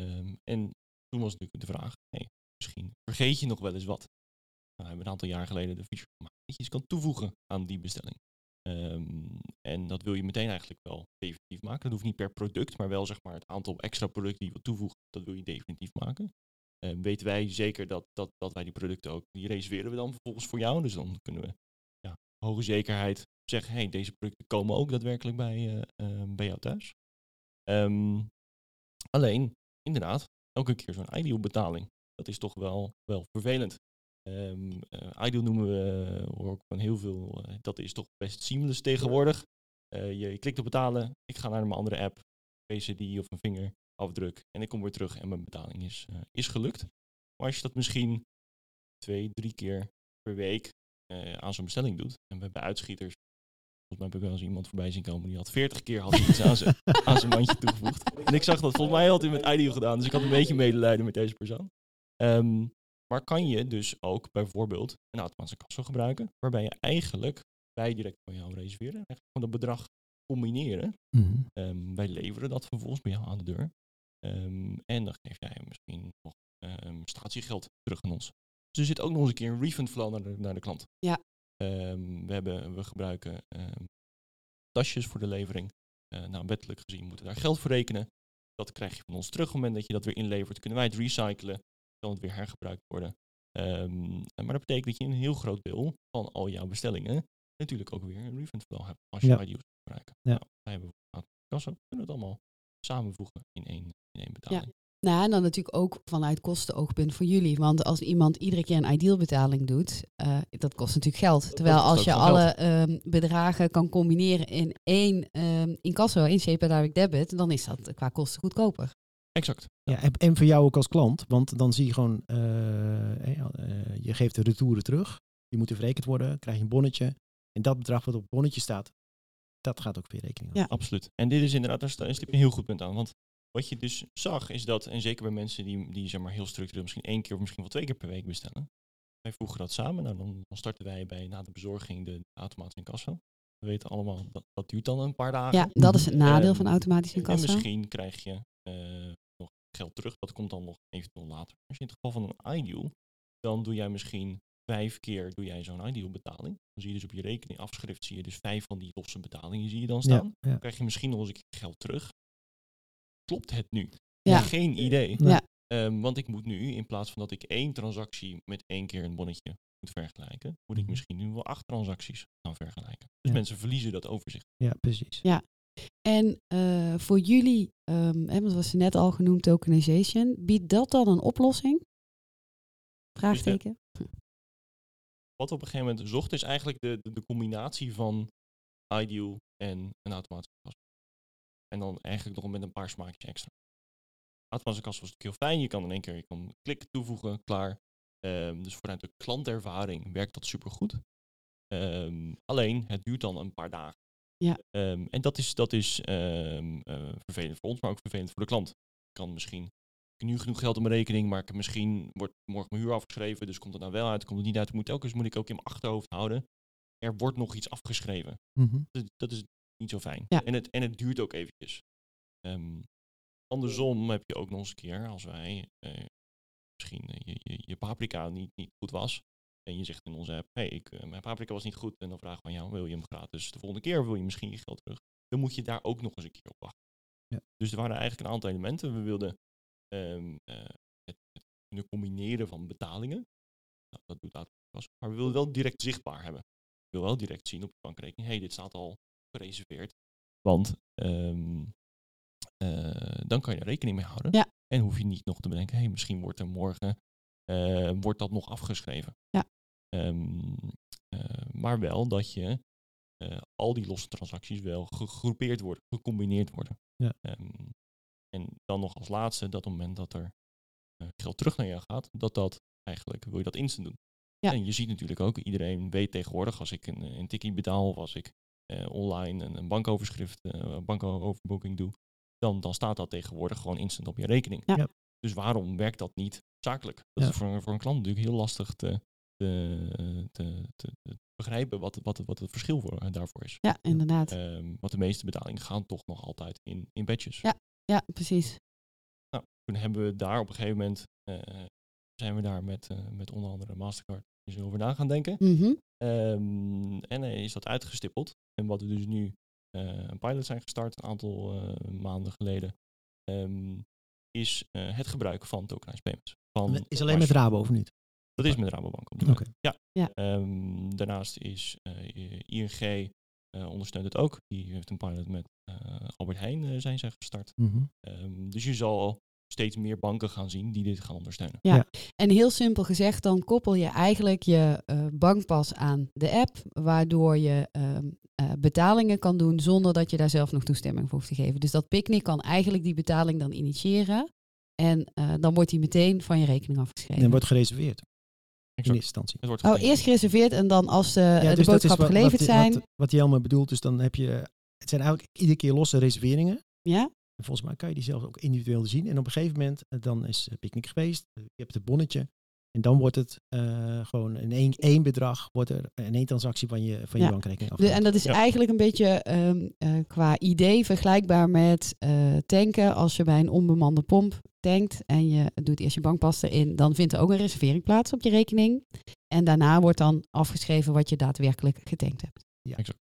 Um, en toen was natuurlijk de vraag, hey, misschien vergeet je nog wel eens wat. Nou, we hebben een aantal jaar geleden de feature gemaakt dat je iets kan toevoegen aan die bestelling. Um, en dat wil je meteen eigenlijk wel definitief maken. Dat hoeft niet per product, maar wel zeg maar het aantal extra producten die je wilt toevoegen, dat wil je definitief maken. Um, weten wij zeker dat, dat, dat wij die producten ook, die reserveren we dan vervolgens voor jou. Dus dan kunnen we ja, hoge zekerheid zeggen, hey, deze producten komen ook daadwerkelijk bij, uh, uh, bij jou thuis. Um, alleen, inderdaad, elke keer zo'n ideal betaling. Dat is toch wel, wel vervelend. Um, ideal noemen we, uh, hoor van heel veel, dat is toch best seamless tegenwoordig. Je, je, klikt op betalen, ik ga naar mijn andere app, PCD of een vingerafdruk en ik kom weer terug en mijn betaling is, is gelukt. Maar als je dat misschien twee, drie keer per week aan zo'n bestelling doet, en we hebben uitschieters Volgens mij heb ik wel eens iemand voorbij zien komen die had 40 keer had iets aan zijn, aan zijn mandje toegevoegd. En ik zag dat volgens mij had hij met Ideal gedaan, dus ik had een beetje medelijden met deze persoon. Um, maar kan je dus ook bijvoorbeeld een automatische kassa gebruiken, waarbij je eigenlijk bij direct van jou reserveren, eigenlijk gewoon dat bedrag combineren. Mm -hmm. um, wij leveren dat vervolgens bij jou aan de deur. Um, en dan geef jij misschien nog statiegeld terug aan ons. Dus er zit ook nog eens een keer een refund flow naar de, naar de klant. Ja, Um, we, hebben, we gebruiken um, tasjes voor de levering. Uh, nou, wettelijk gezien moeten we daar geld voor rekenen. Dat krijg je van ons terug. Op het moment dat je dat weer inlevert, kunnen wij het recyclen. Kan het weer hergebruikt worden. Um, maar dat betekent dat je een heel groot deel van al jouw bestellingen natuurlijk ook weer een refund flow hebt als je ja. IDO's gebruiken. Ja. Nou, wij hebben kassa, kunnen het allemaal samenvoegen in één, in één betaling. Ja. Nou, en dan natuurlijk ook vanuit kostenoogpunt voor jullie. Want als iemand iedere keer een ideal betaling doet, uh, dat kost natuurlijk geld. Terwijl als je alle um, bedragen kan combineren in één um, incasso, één CP Direct Debit, dan is dat qua kosten goedkoper. Exact. Ja, en, en voor jou ook als klant, want dan zie je gewoon, uh, uh, je geeft de retouren terug, die moeten verrekend worden, krijg je een bonnetje. En dat bedrag wat op het bonnetje staat, dat gaat ook weer rekening Ja, absoluut. En dit is inderdaad, daar stip je een heel goed punt aan. Want wat je dus zag is dat, en zeker bij mensen die, die zeg maar heel structureel misschien één keer of misschien wel twee keer per week bestellen. Wij voegen dat samen. Nou, dan, dan starten wij bij na de bezorging de automatische incasso. We weten allemaal dat dat duurt dan een paar dagen. Ja, dat is het nadeel um, van automatisch incasso. En misschien krijg je uh, nog geld terug. Dat komt dan nog eventueel later. Als je in het geval van een ideal, dan doe jij misschien vijf keer doe jij zo'n ideal betaling. Dan zie je dus op je rekening afschrift, zie je dus vijf van die losse betalingen zie je dan staan. Ja, ja. Dan krijg je misschien nog eens een keer geld terug klopt het nu? Ja. Geen idee. Ja. Um, want ik moet nu, in plaats van dat ik één transactie met één keer een bonnetje moet vergelijken, moet ik misschien nu wel acht transacties gaan vergelijken. Dus Ja. mensen verliezen dat overzicht. Ja, precies. Ja. En uh, voor jullie, um, hè, want was net al genoemd, tokenization, biedt dat dan een oplossing? Vraagteken. Wat we op een gegeven moment zochten is eigenlijk de, de, de combinatie van ideal en een automatische kassa. En dan eigenlijk nog met een paar smaakjes extra. Automatische kassa was natuurlijk heel fijn. Je kan in één keer je kan klikken toevoegen, klaar. Um, dus vanuit de klantervaring werkt dat supergoed. Um, alleen, het duurt dan een paar dagen. Ja. Um, en dat is, dat is uh, vervelend voor ons, maar ook vervelend voor de klant. Kan misschien heb nu genoeg geld op mijn rekening, maar ik heb misschien wordt morgen mijn huur afgeschreven, dus komt het nou wel uit, komt het niet uit. Ik moet telkens moet ik ook in mijn achterhoofd houden. Er wordt nog iets afgeschreven. Mm -hmm. dat, dat is niet zo fijn. Ja. En, het, en het duurt ook eventjes. Um, andersom heb je ook nog eens een keer, als wij uh, misschien uh, je, je, je, paprika niet, niet goed was, en je zegt in onze app, hey, ik, eh, mijn paprika was niet goed. En dan vragen we aan jou, wil je hem gratis de volgende keer? Of wil je misschien je geld terug? Dan moet je daar ook nog eens een keer op wachten. Ja. Dus er waren eigenlijk een aantal elementen. We wilden ehm, eh, het, het kunnen combineren van betalingen. Nou, dat doet AutoPAS. Maar we wilden wel direct zichtbaar hebben. We willen wel direct zien op je bankrekening, hey, dit staat al gereserveerd. Want ehm, eh, dan kan je er rekening mee houden. Ja. En hoef je niet nog te bedenken, hey, misschien wordt er morgen eh, wordt dat nog afgeschreven. Ja. Ehm, eh, maar wel dat je al die losse transacties wel gegroepeerd worden, gecombineerd worden. Ja. En dan nog als laatste, dat op het moment dat er eh, geld terug naar jou gaat, dat dat eigenlijk, wil je dat instant doen. Ja. En je ziet natuurlijk ook, iedereen weet tegenwoordig, als ik een, een tikkie betaal of als ik eh, online een, een bankoverschrift, eh bankoverboeking doe, dan, dan staat dat tegenwoordig gewoon instant op je rekening. Ja. Ja. Dus waarom werkt dat niet zakelijk? Dat Ja. is voor, een- voor een klant natuurlijk heel lastig te, te, te, te, te begrijpen wat, wat, wat het verschil voor, eh, daarvoor is. Ja, inderdaad. Ehm, want de meeste betalingen gaan toch nog altijd in, in batches. Ja. Ja, precies. Nou, toen hebben we daar op een gegeven moment, eh, zijn we daar met, eh, met onder andere Mastercard eens over na gaan denken. Mhm. Ehm, en is dat uitgestippeld. En wat we dus nu eh, een pilot zijn gestart, een aantal eh, maanden geleden, ehm, is eh, het gebruiken van tokenized payments. Van Is alleen met Rabo of niet? Dat is met Rabobank op. Ja. Ja. Ehm, daarnaast is eh, ING ondersteunt het ook. Die heeft een pilot met eh, Albert Heijn eh, zijn zij gestart. Mhm. Ehm, dus je zal steeds meer banken gaan zien die dit gaan ondersteunen. En heel simpel gezegd, dan koppel je eigenlijk je eh, bankpas aan de app, waardoor je ehm, eh, betalingen kan doen zonder dat je daar zelf nog toestemming voor hoeft te geven. Dus dat Picnic kan eigenlijk die betaling dan initiëren en eh, dan wordt die meteen van je rekening afgeschreven. En wordt gereserveerd in eerste instantie. Het wordt Oh, eerst gereserveerd en dan als de, Ja, de dus dat is boodschappen wat- geleverd wat, zijn. Wat, wat Jelme bedoelt, dus dan heb je... Het zijn eigenlijk iedere keer losse reserveringen. ja? En volgens mij kan je die zelf ook individueel zien. En op een gegeven moment, eh, dan is eh, picknick geweest. eh, Je hebt het bonnetje. En dan wordt het eh, gewoon in één, één bedrag, wordt er in één transactie van je, van je bankrekening afgehaald. en dat is Ja. eigenlijk een beetje ehm, eh, qua idee vergelijkbaar met eh, tanken. Als je bij een onbemande pomp tankt en je doet eerst je bankpas erin, dan vindt er ook een reservering plaats op je rekening. En daarna wordt dan afgeschreven wat je daadwerkelijk getankt hebt.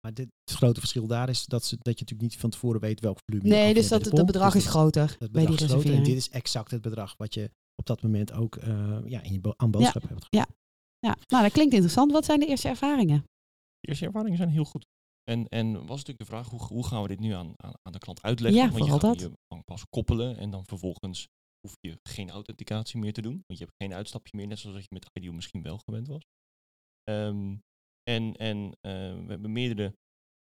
Maar dit, het grote verschil daar is dat, ze, dat je natuurlijk niet van tevoren weet welk volume je Nee, dus dat het pomp. bedrag Dus is groter het bij die bedrag is groter. En reservering. dit is exact het bedrag wat je op dat moment ook eh, ja, in je bo- aan boodschap hebt. Ja, nou dat klinkt interessant. Wat zijn de eerste ervaringen? De eerste ervaringen zijn heel goed. En, en was natuurlijk de vraag, hoe, hoe gaan we dit nu aan, aan, aan de klant uitleggen? Ja, Want je vooral gaat dat. je bankpas koppelen en dan vervolgens hoef je geen authenticatie meer te doen. Want je hebt geen uitstapje meer, net zoals dat je met IDEO misschien wel gewend was. Ehm, en en eh, we hebben meerdere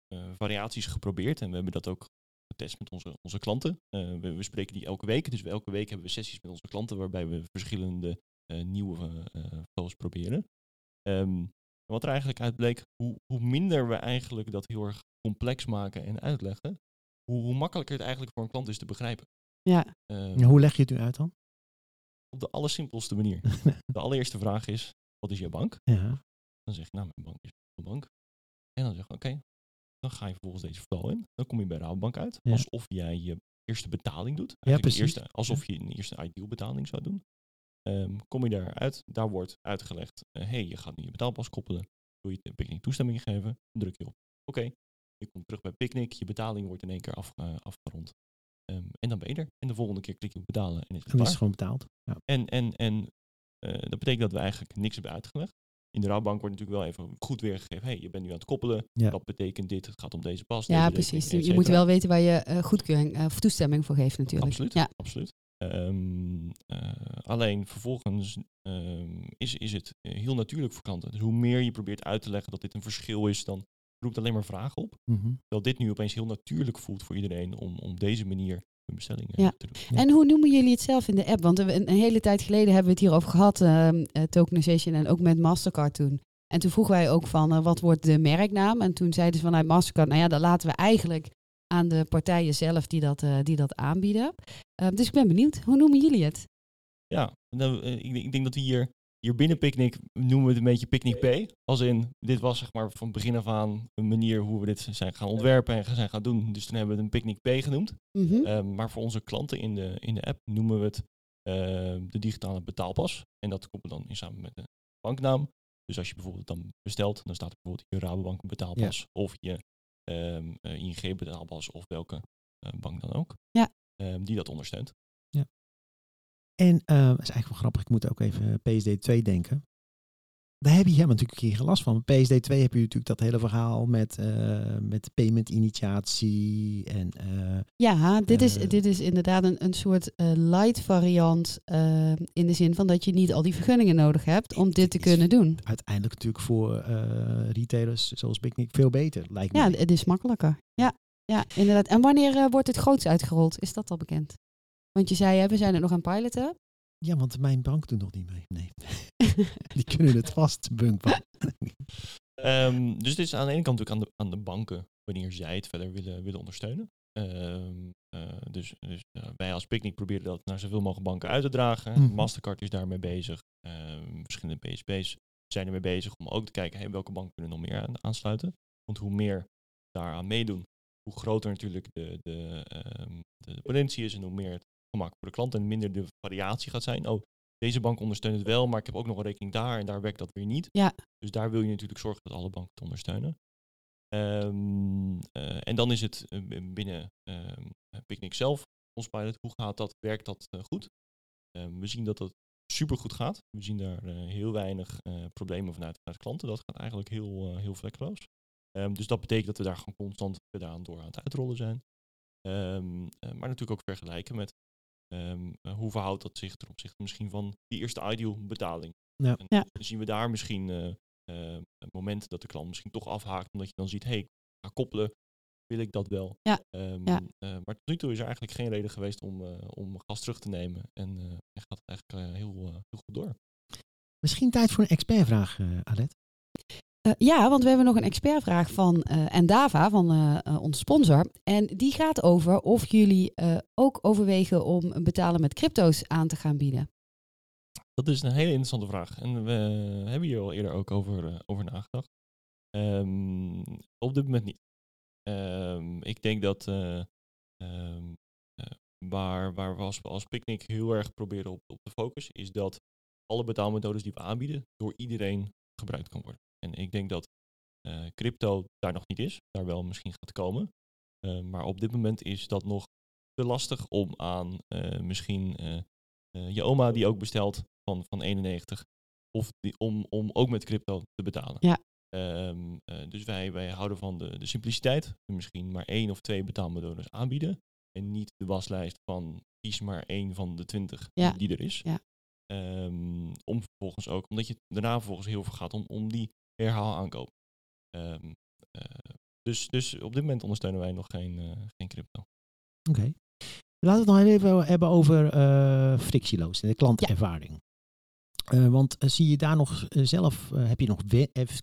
eh, variaties geprobeerd en we hebben dat ook getest met onze, onze klanten. Eh, we, we spreken die elke week, dus elke week hebben we sessies met onze klanten waarbij we verschillende nieuwe flows proberen. Ehm, wat er eigenlijk uit bleek, hoe, hoe minder we eigenlijk dat heel erg complex maken en uitleggen, hoe, hoe makkelijker het eigenlijk voor een klant is te begrijpen. Ja, hoe leg je het nu uit dan? Op de allersimpelste manier. De allereerste vraag is, wat is je bank? ja. Dan zeg je, nou, mijn bank is een bank. En dan zeg je, oké, dan ga je vervolgens deze flow in. Dan kom je bij Rabobank uit, Ja. alsof jij je eerste betaling doet. Ja, precies. Eerste, alsof je een eerste ideal betaling zou doen. Ehm, kom je daaruit, daar wordt uitgelegd, hé, hey, je gaat nu je betaalpas koppelen. Wil je Picnic toestemming geven? Dan druk je op, oké. Je komt terug bij Picnic, je betaling wordt in één keer af, eh, afgerond. Ehm, en dan ben je er. En de volgende keer klik je op betalen en is het is het gewoon betaald. Ja. En, en, en eh, dat betekent dat we eigenlijk niks hebben uitgelegd. In de rouwbank wordt natuurlijk wel even goed weergegeven. hey, je bent nu aan het koppelen. Ja. Dat betekent dit. Het gaat om deze pas. ja deze precies. rekening, Je et moet wel weten waar je eh, goedkeuring eh, of toestemming voor geeft natuurlijk. Absoluut. Ja. absoluut. Ehm, eh, alleen vervolgens ehm, is, is het heel natuurlijk voor klanten. Dus hoe meer je probeert uit te leggen dat dit een verschil is, dan roept alleen maar vragen op. Mhm. Terwijl dit nu opeens heel natuurlijk voelt voor iedereen om, om deze manier hun bestellingen Ja. te doen. Ja. En hoe noemen jullie het zelf in de app? Want een, een hele tijd geleden hebben we het hierover gehad, ehm, eh, tokenization en ook met Mastercard toen. En toen vroegen wij ook van, eh, wat wordt de merknaam? En toen zeiden ze vanuit Mastercard, nou ja, dat laten we eigenlijk aan de partijen zelf die dat, eh, die dat aanbieden. Eh, dus ik ben benieuwd, hoe noemen jullie het? Ja, nou, ik, ik denk dat we hier, hier binnen Picnic noemen we het een beetje Picnic P. Als in, dit was zeg maar van begin af aan een manier hoe we dit zijn gaan ontwerpen en zijn gaan doen. Dus toen hebben we het een Picnic P genoemd. Mhm. Ehm, maar voor onze klanten in de, in de app noemen we het ehm, de digitale betaalpas. En dat koppelen we dan in samen met de banknaam. Dus als je bijvoorbeeld dan bestelt, dan staat er bijvoorbeeld je Rabobank betaalpas of je ehm, eh, ING betaalpas of welke eh, bank dan ook. Ja. Die dat ondersteunt. En eh, dat is eigenlijk wel grappig, ik moet ook even PSD2 denken. Daar heb je helemaal natuurlijk een keer last van. Met PSD2 heb je natuurlijk dat hele verhaal met, eh met payment initiatie en eh, Ja, dit, is, dit is inderdaad een, een soort light variant. in de zin van dat je niet al die vergunningen nodig hebt om dit te kunnen doen. uiteindelijk natuurlijk voor retailers zoals Picnic veel beter, lijkt me. Ja, het is makkelijker. Ja, ja inderdaad. En wanneer wordt het groots uitgerold? Is dat al bekend? Want je zei, hè, we zijn het nog aan het piloten. Ja, want mijn bank doet nog niet mee. Nee. Die kunnen het vast, Bunkbank. Ehm, dus dit is aan de ene kant natuurlijk aan de, aan de banken, wanneer zij het verder willen, willen ondersteunen. Ehm, eh, dus dus wij als Picnic proberen dat naar zoveel mogelijk banken uit te dragen. Mhm. Mastercard is daarmee bezig. Ehm, verschillende PSP's zijn ermee bezig om ook te kijken hey, welke banken kunnen nog meer aan, aansluiten. Want hoe meer daaraan meedoen, hoe groter natuurlijk de, de, ehm, de potentie is en hoe meer het gemak voor de klant en minder de variatie gaat zijn. Oh, deze bank ondersteunt het wel, maar ik heb ook nog een rekening daar en daar werkt dat weer niet. Ja. Dus daar wil je natuurlijk zorgen dat alle banken het ondersteunen. Ehm, eh, en dan is het eh, binnen ehm Picnic zelf, ons pilot, hoe gaat dat, werkt dat eh, goed? Ehm, we zien dat dat super goed gaat. We zien daar heel weinig problemen vanuit, vanuit klanten. Dat gaat eigenlijk heel, heel vlekkeloos. Dus dat betekent dat we daar gewoon constant gedaan door aan het uitrollen zijn. Maar natuurlijk ook vergelijken met ehm, eh, hoe verhoudt dat zich ten opzichte misschien van die eerste ideal betaling. Ja. En Ja. dan zien we daar misschien eh eh, momenten dat de klant misschien toch afhaakt, omdat je dan ziet, hé, hey, ik ga koppelen, wil ik dat wel? Ja. Ehm, Ja. eh, maar tot nu toe is er eigenlijk geen reden geweest om, eh, om gas terug te nemen. En, eh, gaat het eigenlijk heel, heel goed door. Misschien tijd voor een expertvraag, eh Alet. Eh, ja, want we hebben nog een expertvraag van eh Endava, van eh, onze sponsor. En die gaat over of jullie ook overwegen om betalen met crypto's aan te gaan bieden. Dat is een hele interessante vraag. En we hebben hier al eerder ook over, over nagedacht. Ehm, op dit moment niet. Ehm, ik denk dat eh, ehm, eh, waar, waar we als, als Picnic heel erg proberen op, op te focussen, is dat alle betaalmethodes die we aanbieden door iedereen gebruikt kan worden. En ik denk dat eh, crypto daar nog niet is, daar wel misschien gaat komen. Eh, maar op dit moment is dat nog te lastig om aan eh, misschien je oma die ook bestelt van, van 91, of die, om, om ook met crypto te betalen. Ja. Ehm, eh, dus wij, wij houden van de, de simpliciteit, misschien maar één of twee betaalmethodes aanbieden. En niet de waslijst van kies maar één van de twintig Ja. die er is. Ja. Ehm, om vervolgens ook, omdat je daarna vervolgens heel veel gaat om, om die herhaal aankoop. Ehm, eh, dus, dus op dit moment ondersteunen wij nog geen, eh, geen crypto. Oké. Laten we het nog even hebben over eh frictieloos en de klantervaring. Want zie je daar nog zelf, heb je nog,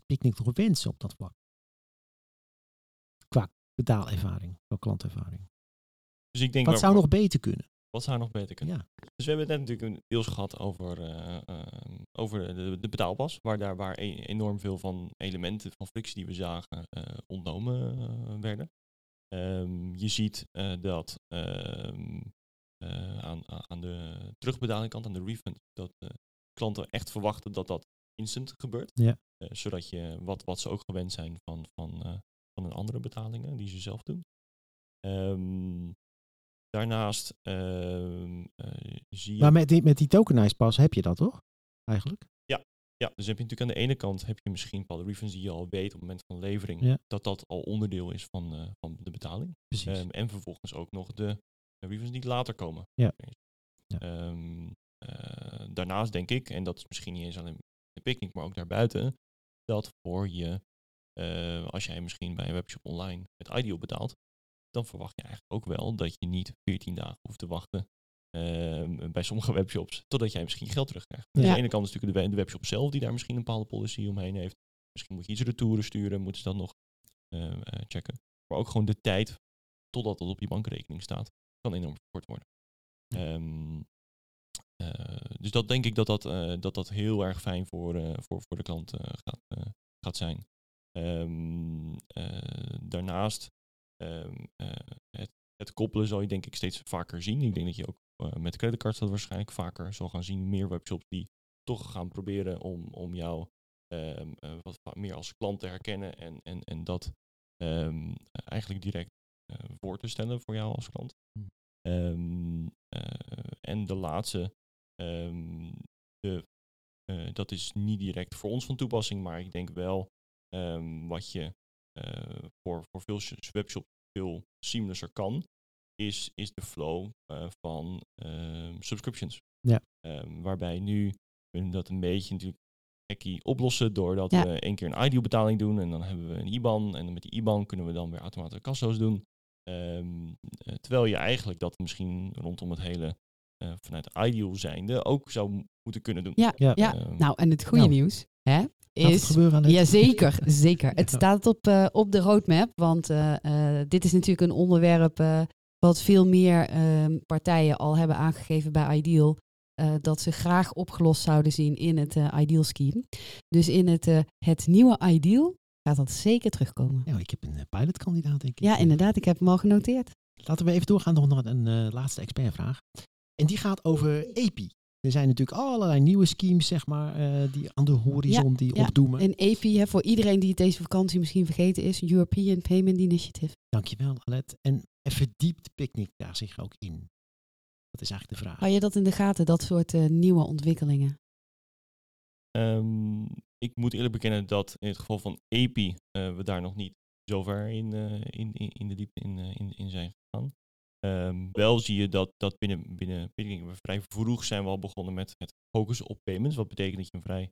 Picnic nog wensen op dat vlak? Qua betaalervaring, qua klantervaring. Dus ik denk Wat waar- zou nog beter kunnen? Wat zou nog beter kunnen? Ja. Dus we hebben het net natuurlijk een deels gehad over, eh, eh, over de, de betaalpas, waar daar waar e- enorm veel van elementen van frictie die we zagen eh, ontnomen eh, werden. Ehm, je ziet dat ehm, eh, aan, aan de terugbetalingkant, aan de refund, dat klanten echt verwachten dat dat instant gebeurt. Ja. Zodat je wat, wat ze ook gewend zijn van, van, van een andere betalingen die ze zelf doen. Ehm, daarnaast ehm, eh, zie je. Maar met die, met die tokenized pas heb je dat toch? Eigenlijk? Ja, dus heb je natuurlijk aan de ene kant heb je misschien bepaalde refunds die je al weet op het moment van levering, Ja. dat dat al onderdeel is van, eh, van de betaling. Precies. Ehm, en vervolgens ook nog de eh, refunds die later komen. Ja. Ja. Ehm, eh, daarnaast denk ik, en dat is misschien niet eens alleen de picnic, maar ook daarbuiten, dat voor je, als jij misschien bij een webshop online met Ideal betaalt, dan verwacht je eigenlijk ook wel dat je niet 14 dagen hoeft te wachten ehm, bij sommige webshops, totdat jij misschien geld terugkrijgt. Dus aan de ene kant is natuurlijk de, we- de webshop zelf die daar misschien een bepaalde policy omheen heeft. Misschien moet je iets retouren sturen, moeten ze dat nog eh, eh, checken. Maar ook gewoon de tijd totdat het op je bankrekening staat, kan enorm verkort worden. Ehm, eh, dus dat denk ik dat dat, eh, dat, dat heel erg fijn voor, voor, voor de klant gaat, gaat zijn. Ehm, daarnaast, ehm, eh, het, het koppelen zal je denk ik steeds vaker zien. Ik denk dat je ook eh, met creditcards dat waarschijnlijk vaker zal gaan zien. Meer webshops die toch gaan proberen om, om jou ehm, eh, wat meer als klant te herkennen en, en, en dat ehm, eigenlijk direct voor te stellen voor jou als klant. Hmm. En de laatste, de, dat is niet direct voor ons van toepassing, maar ik denk wel wat je voor, voor veel sh- webshops veel seamlesser kan, is, is de flow eh, van ehm, subscriptions. Ja. Ehm, waarbij nu kunnen we dat een beetje natuurlijk hackie oplossen doordat Ja. we één keer een ideal betaling doen en dan hebben we een IBAN en met die IBAN kunnen we dan weer automatisch kasso's doen. Ehm, eh, terwijl je eigenlijk dat misschien rondom het hele eh, vanuit ideal zijnde ook zou moeten kunnen doen. Ja, Ja. ja. Nou, en het goede Nou. nieuws hè, is... gebeuren Ja, zeker, zeker. Het Ja. staat op, eh, op de roadmap, want eh, eh, dit is natuurlijk een onderwerp wat veel meer ehm, partijen al hebben aangegeven bij Ideal. dat ze graag opgelost zouden zien in het Ideal scheme. Dus in het, het nieuwe Ideal gaat dat zeker terugkomen. Ja, ik heb een pilotkandidaat, denk ik. Ja, inderdaad, ik heb hem al genoteerd. Laten we even doorgaan nog naar een laatste expertvraag. En die gaat over EPI. Er zijn natuurlijk allerlei nieuwe schemes, zeg maar, eh, die aan de horizon die ja. opdoemen. En EPI, hè, voor iedereen die het deze vakantie misschien vergeten is, European Payment Initiative. Dankjewel, Alet. En verdiept Picnic daar zich ook in? Dat is eigenlijk de vraag. Hou je dat in de gaten, dat soort eh, nieuwe ontwikkelingen? Ehm, ik moet eerlijk bekennen dat in het geval van EPI eh, we daar nog niet zo ver in, eh, in, in, in de diepte in, in, in zijn Ehm, wel zie je dat, dat binnen, binnen we vrij vroeg zijn we al begonnen met het focussen op payments. Wat betekent dat je een vrij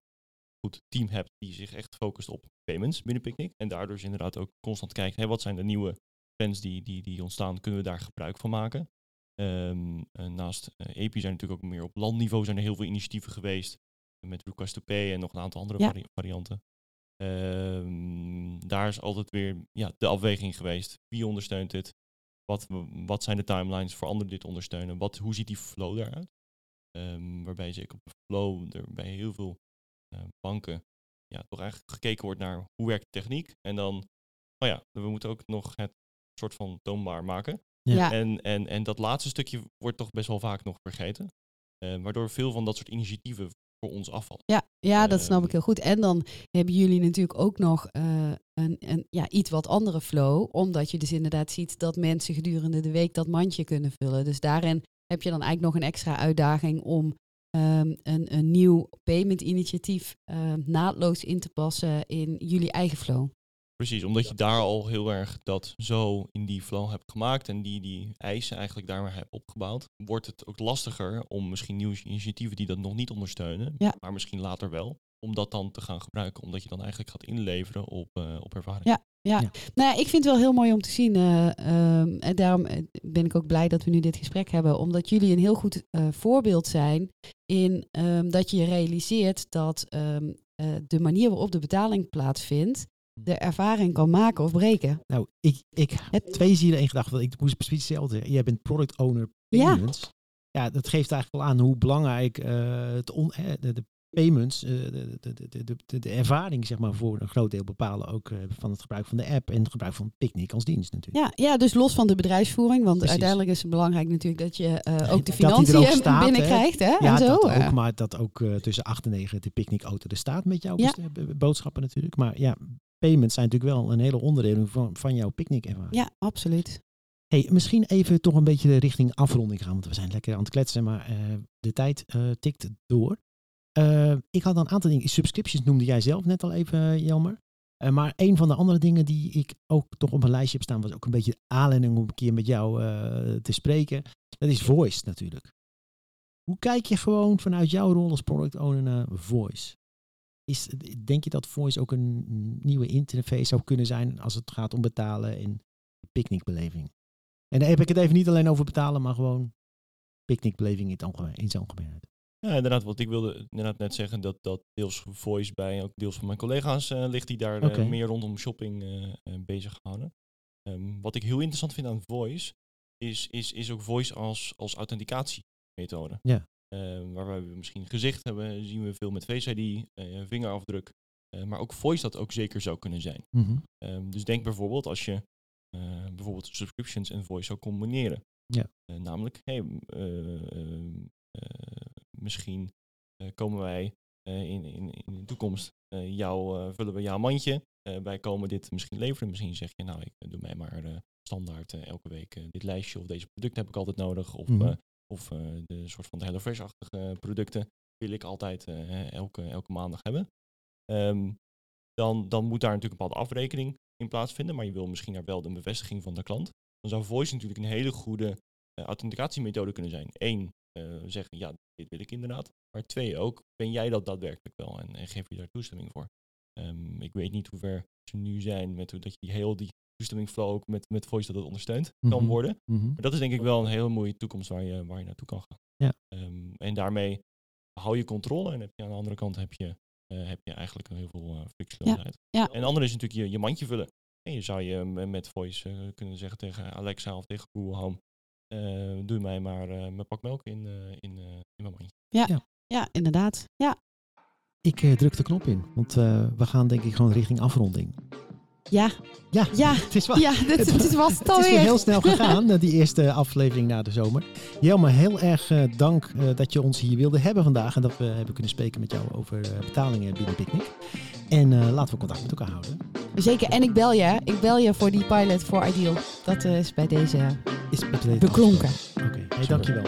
goed team hebt die zich echt focust op payments binnen Picnic. En daardoor is inderdaad ook constant kijken, hey, wat zijn de nieuwe trends die, die, die ontstaan, kunnen we daar gebruik van maken? Ehm, eh, naast eh, EPI zijn natuurlijk ook meer op landniveau zijn er heel veel initiatieven geweest met Request to Pay en nog een aantal andere Ja. vari- varianten. Ehm, daar is altijd weer ja, de afweging geweest. Wie ondersteunt dit? Wat, wat zijn de timelines voor anderen dit ondersteunen? Wat, hoe ziet die flow daaruit? Ehm, waarbij zeker op de flow er bij heel veel eh, banken ja, toch eigenlijk gekeken wordt naar hoe werkt de techniek. En dan, oh ja, we moeten ook nog het soort van toonbaar maken. Ja. Ja, En, en, en dat laatste stukje wordt toch best wel vaak nog vergeten. Eh, waardoor veel van dat soort initiatieven voor ons afvallen. Ja, ja dat snap Ehm. ik heel goed. En dan hebben jullie natuurlijk ook nog eh, een, een ja, iets wat andere flow. Omdat je dus inderdaad ziet dat mensen gedurende de week dat mandje kunnen vullen. Dus daarin heb je dan eigenlijk nog een extra uitdaging om ehm, een, een nieuw payment initiatief eh, naadloos in te passen in jullie eigen flow. Precies, omdat je daar al heel erg dat zo in die flow hebt gemaakt en die, die eisen eigenlijk daar maar hebt opgebouwd, wordt het ook lastiger om misschien nieuwe initiatieven die dat nog niet ondersteunen, Ja. maar misschien later wel, om dat dan te gaan gebruiken, omdat je dan eigenlijk gaat inleveren op, eh, op ervaring. Ja. Nou ja, ik vind het wel heel mooi om te zien. eh, ehm, en daarom eh, ben ik ook blij dat we nu dit gesprek hebben. Omdat jullie een heel goed eh, voorbeeld zijn in ehm, dat je realiseert dat ehm, eh, de manier waarop de betaling plaatsvindt, de ervaring kan maken of breken. Nou, ik, ik Het- twee zielen één gedachte. want Ik moest precies hetzelfde zeggen. Jij bent product owner payments. Ja, dat geeft eigenlijk wel aan hoe belangrijk eh, het on, eh, de, de payments, eh, de, de, de, de, ervaring zeg maar, voor een groot deel bepalen. Ook van het gebruik van de app en het gebruik van Picnic als dienst natuurlijk. Ja, ja, dus los van de bedrijfsvoering. Want Precies. uiteindelijk is het belangrijk natuurlijk dat je ook de financiën ook staat, binnenkrijgt. Hè? Ja, en zo. dat ook, maar dat ook tussen 8 en 9 de Picnic-auto er staat met jouw Ja. boodschappen natuurlijk. Maar ja, payments zijn natuurlijk wel een hele onderdeel van, van jouw Picnic-ervaring. Ja, absoluut. Hey, misschien even toch een beetje richting afronding gaan, want we zijn lekker aan het kletsen, maar eh, de tijd eh, tikt door. Eh, ik had een aantal dingen, subscriptions noemde jij zelf net al even, Jelmer. Maar een van de andere dingen die ik ook toch op mijn lijstje heb staan, was ook een beetje de aanleiding om een keer met jou te spreken. Dat is voice natuurlijk. Hoe kijk je gewoon vanuit jouw rol als product owner naar voice? Is, denk je dat voice ook een nieuwe interface zou kunnen zijn als het gaat om betalen en picknickbeleving? En dan heb ik het even niet alleen over betalen, maar gewoon picknickbeleving in het algemeen. In zijn algemeenheid. Ja, inderdaad, wat ik wilde inderdaad net zeggen, dat dat deels voice bij ook deels van mijn collega's eh, ligt die daar eh, meer rondom shopping eh, bezig houden. Ehm, wat ik heel interessant vind aan voice, is, is, is ook voice als, als authenticatiemethode. Ja. Ehm, waar we misschien gezicht hebben, zien we veel met Face ID, eh, vingerafdruk. Eh, maar ook voice dat ook zeker zou kunnen zijn. Ehm, dus denk bijvoorbeeld als je eh, bijvoorbeeld subscriptions en voice zou combineren. Ja. Namelijk, hey, misschien komen wij in, in, in de toekomst jou, vullen we jouw mandje. Wij komen dit misschien leveren. Misschien zeg je, nou, ik doe mij maar standaard elke week dit lijstje of deze producten heb ik altijd nodig. Of, Mhm. Of eh, de soort van HelloFresh-achtige producten wil ik altijd eh, elke, elke maandag hebben. Ehm, dan, dan moet daar natuurlijk een bepaalde afrekening in plaatsvinden. Maar je wil misschien daar wel de bevestiging van de klant. Dan zou Voice natuurlijk een hele goede eh, authenticatiemethode kunnen zijn. Eén, zeggen, ja, dit wil ik inderdaad. Maar twee ook, ben jij dat daadwerkelijk wel en, geef je daar toestemming voor? Ehm, ik weet niet hoe ver ze nu zijn met hoe dat je heel die toestemmingflow ook met, met Voice dat het ondersteund kan Mhm. worden. Mhm. Maar dat is denk ik wel een hele mooie toekomst waar je, waar je naartoe kan gaan. Ja. Ehm, en daarmee hou je controle en heb je aan de andere kant heb je, eh, heb je eigenlijk heel veel uh, frictieloosheid. ja. En de andere is natuurlijk je, je mandje vullen. En je zou je m- met voice eh, kunnen zeggen tegen Alexa of tegen Google Home, eh, doe mij maar eh, mijn pak melk in, eh, in, eh, in mijn mandje. Ja, inderdaad. Ja, Ik eh, druk de knop in, want eh, we gaan denk ik gewoon richting afronding. Ja, Ja, ja. het is wel... Ja, dit, dit was het Het is weer heel snel gegaan, eh, die eerste aflevering na de zomer. Jelma, heel erg eh, dank eh, dat je ons hier wilde hebben vandaag. En dat we hebben kunnen spreken met jou over eh, betalingen binnen Picnic. En laten we contact met elkaar houden. Zeker, en ik bel je. Ik bel je voor die pilot voor Ideal. Dat is bij deze Is beklonken. Oké, hey, dankjewel.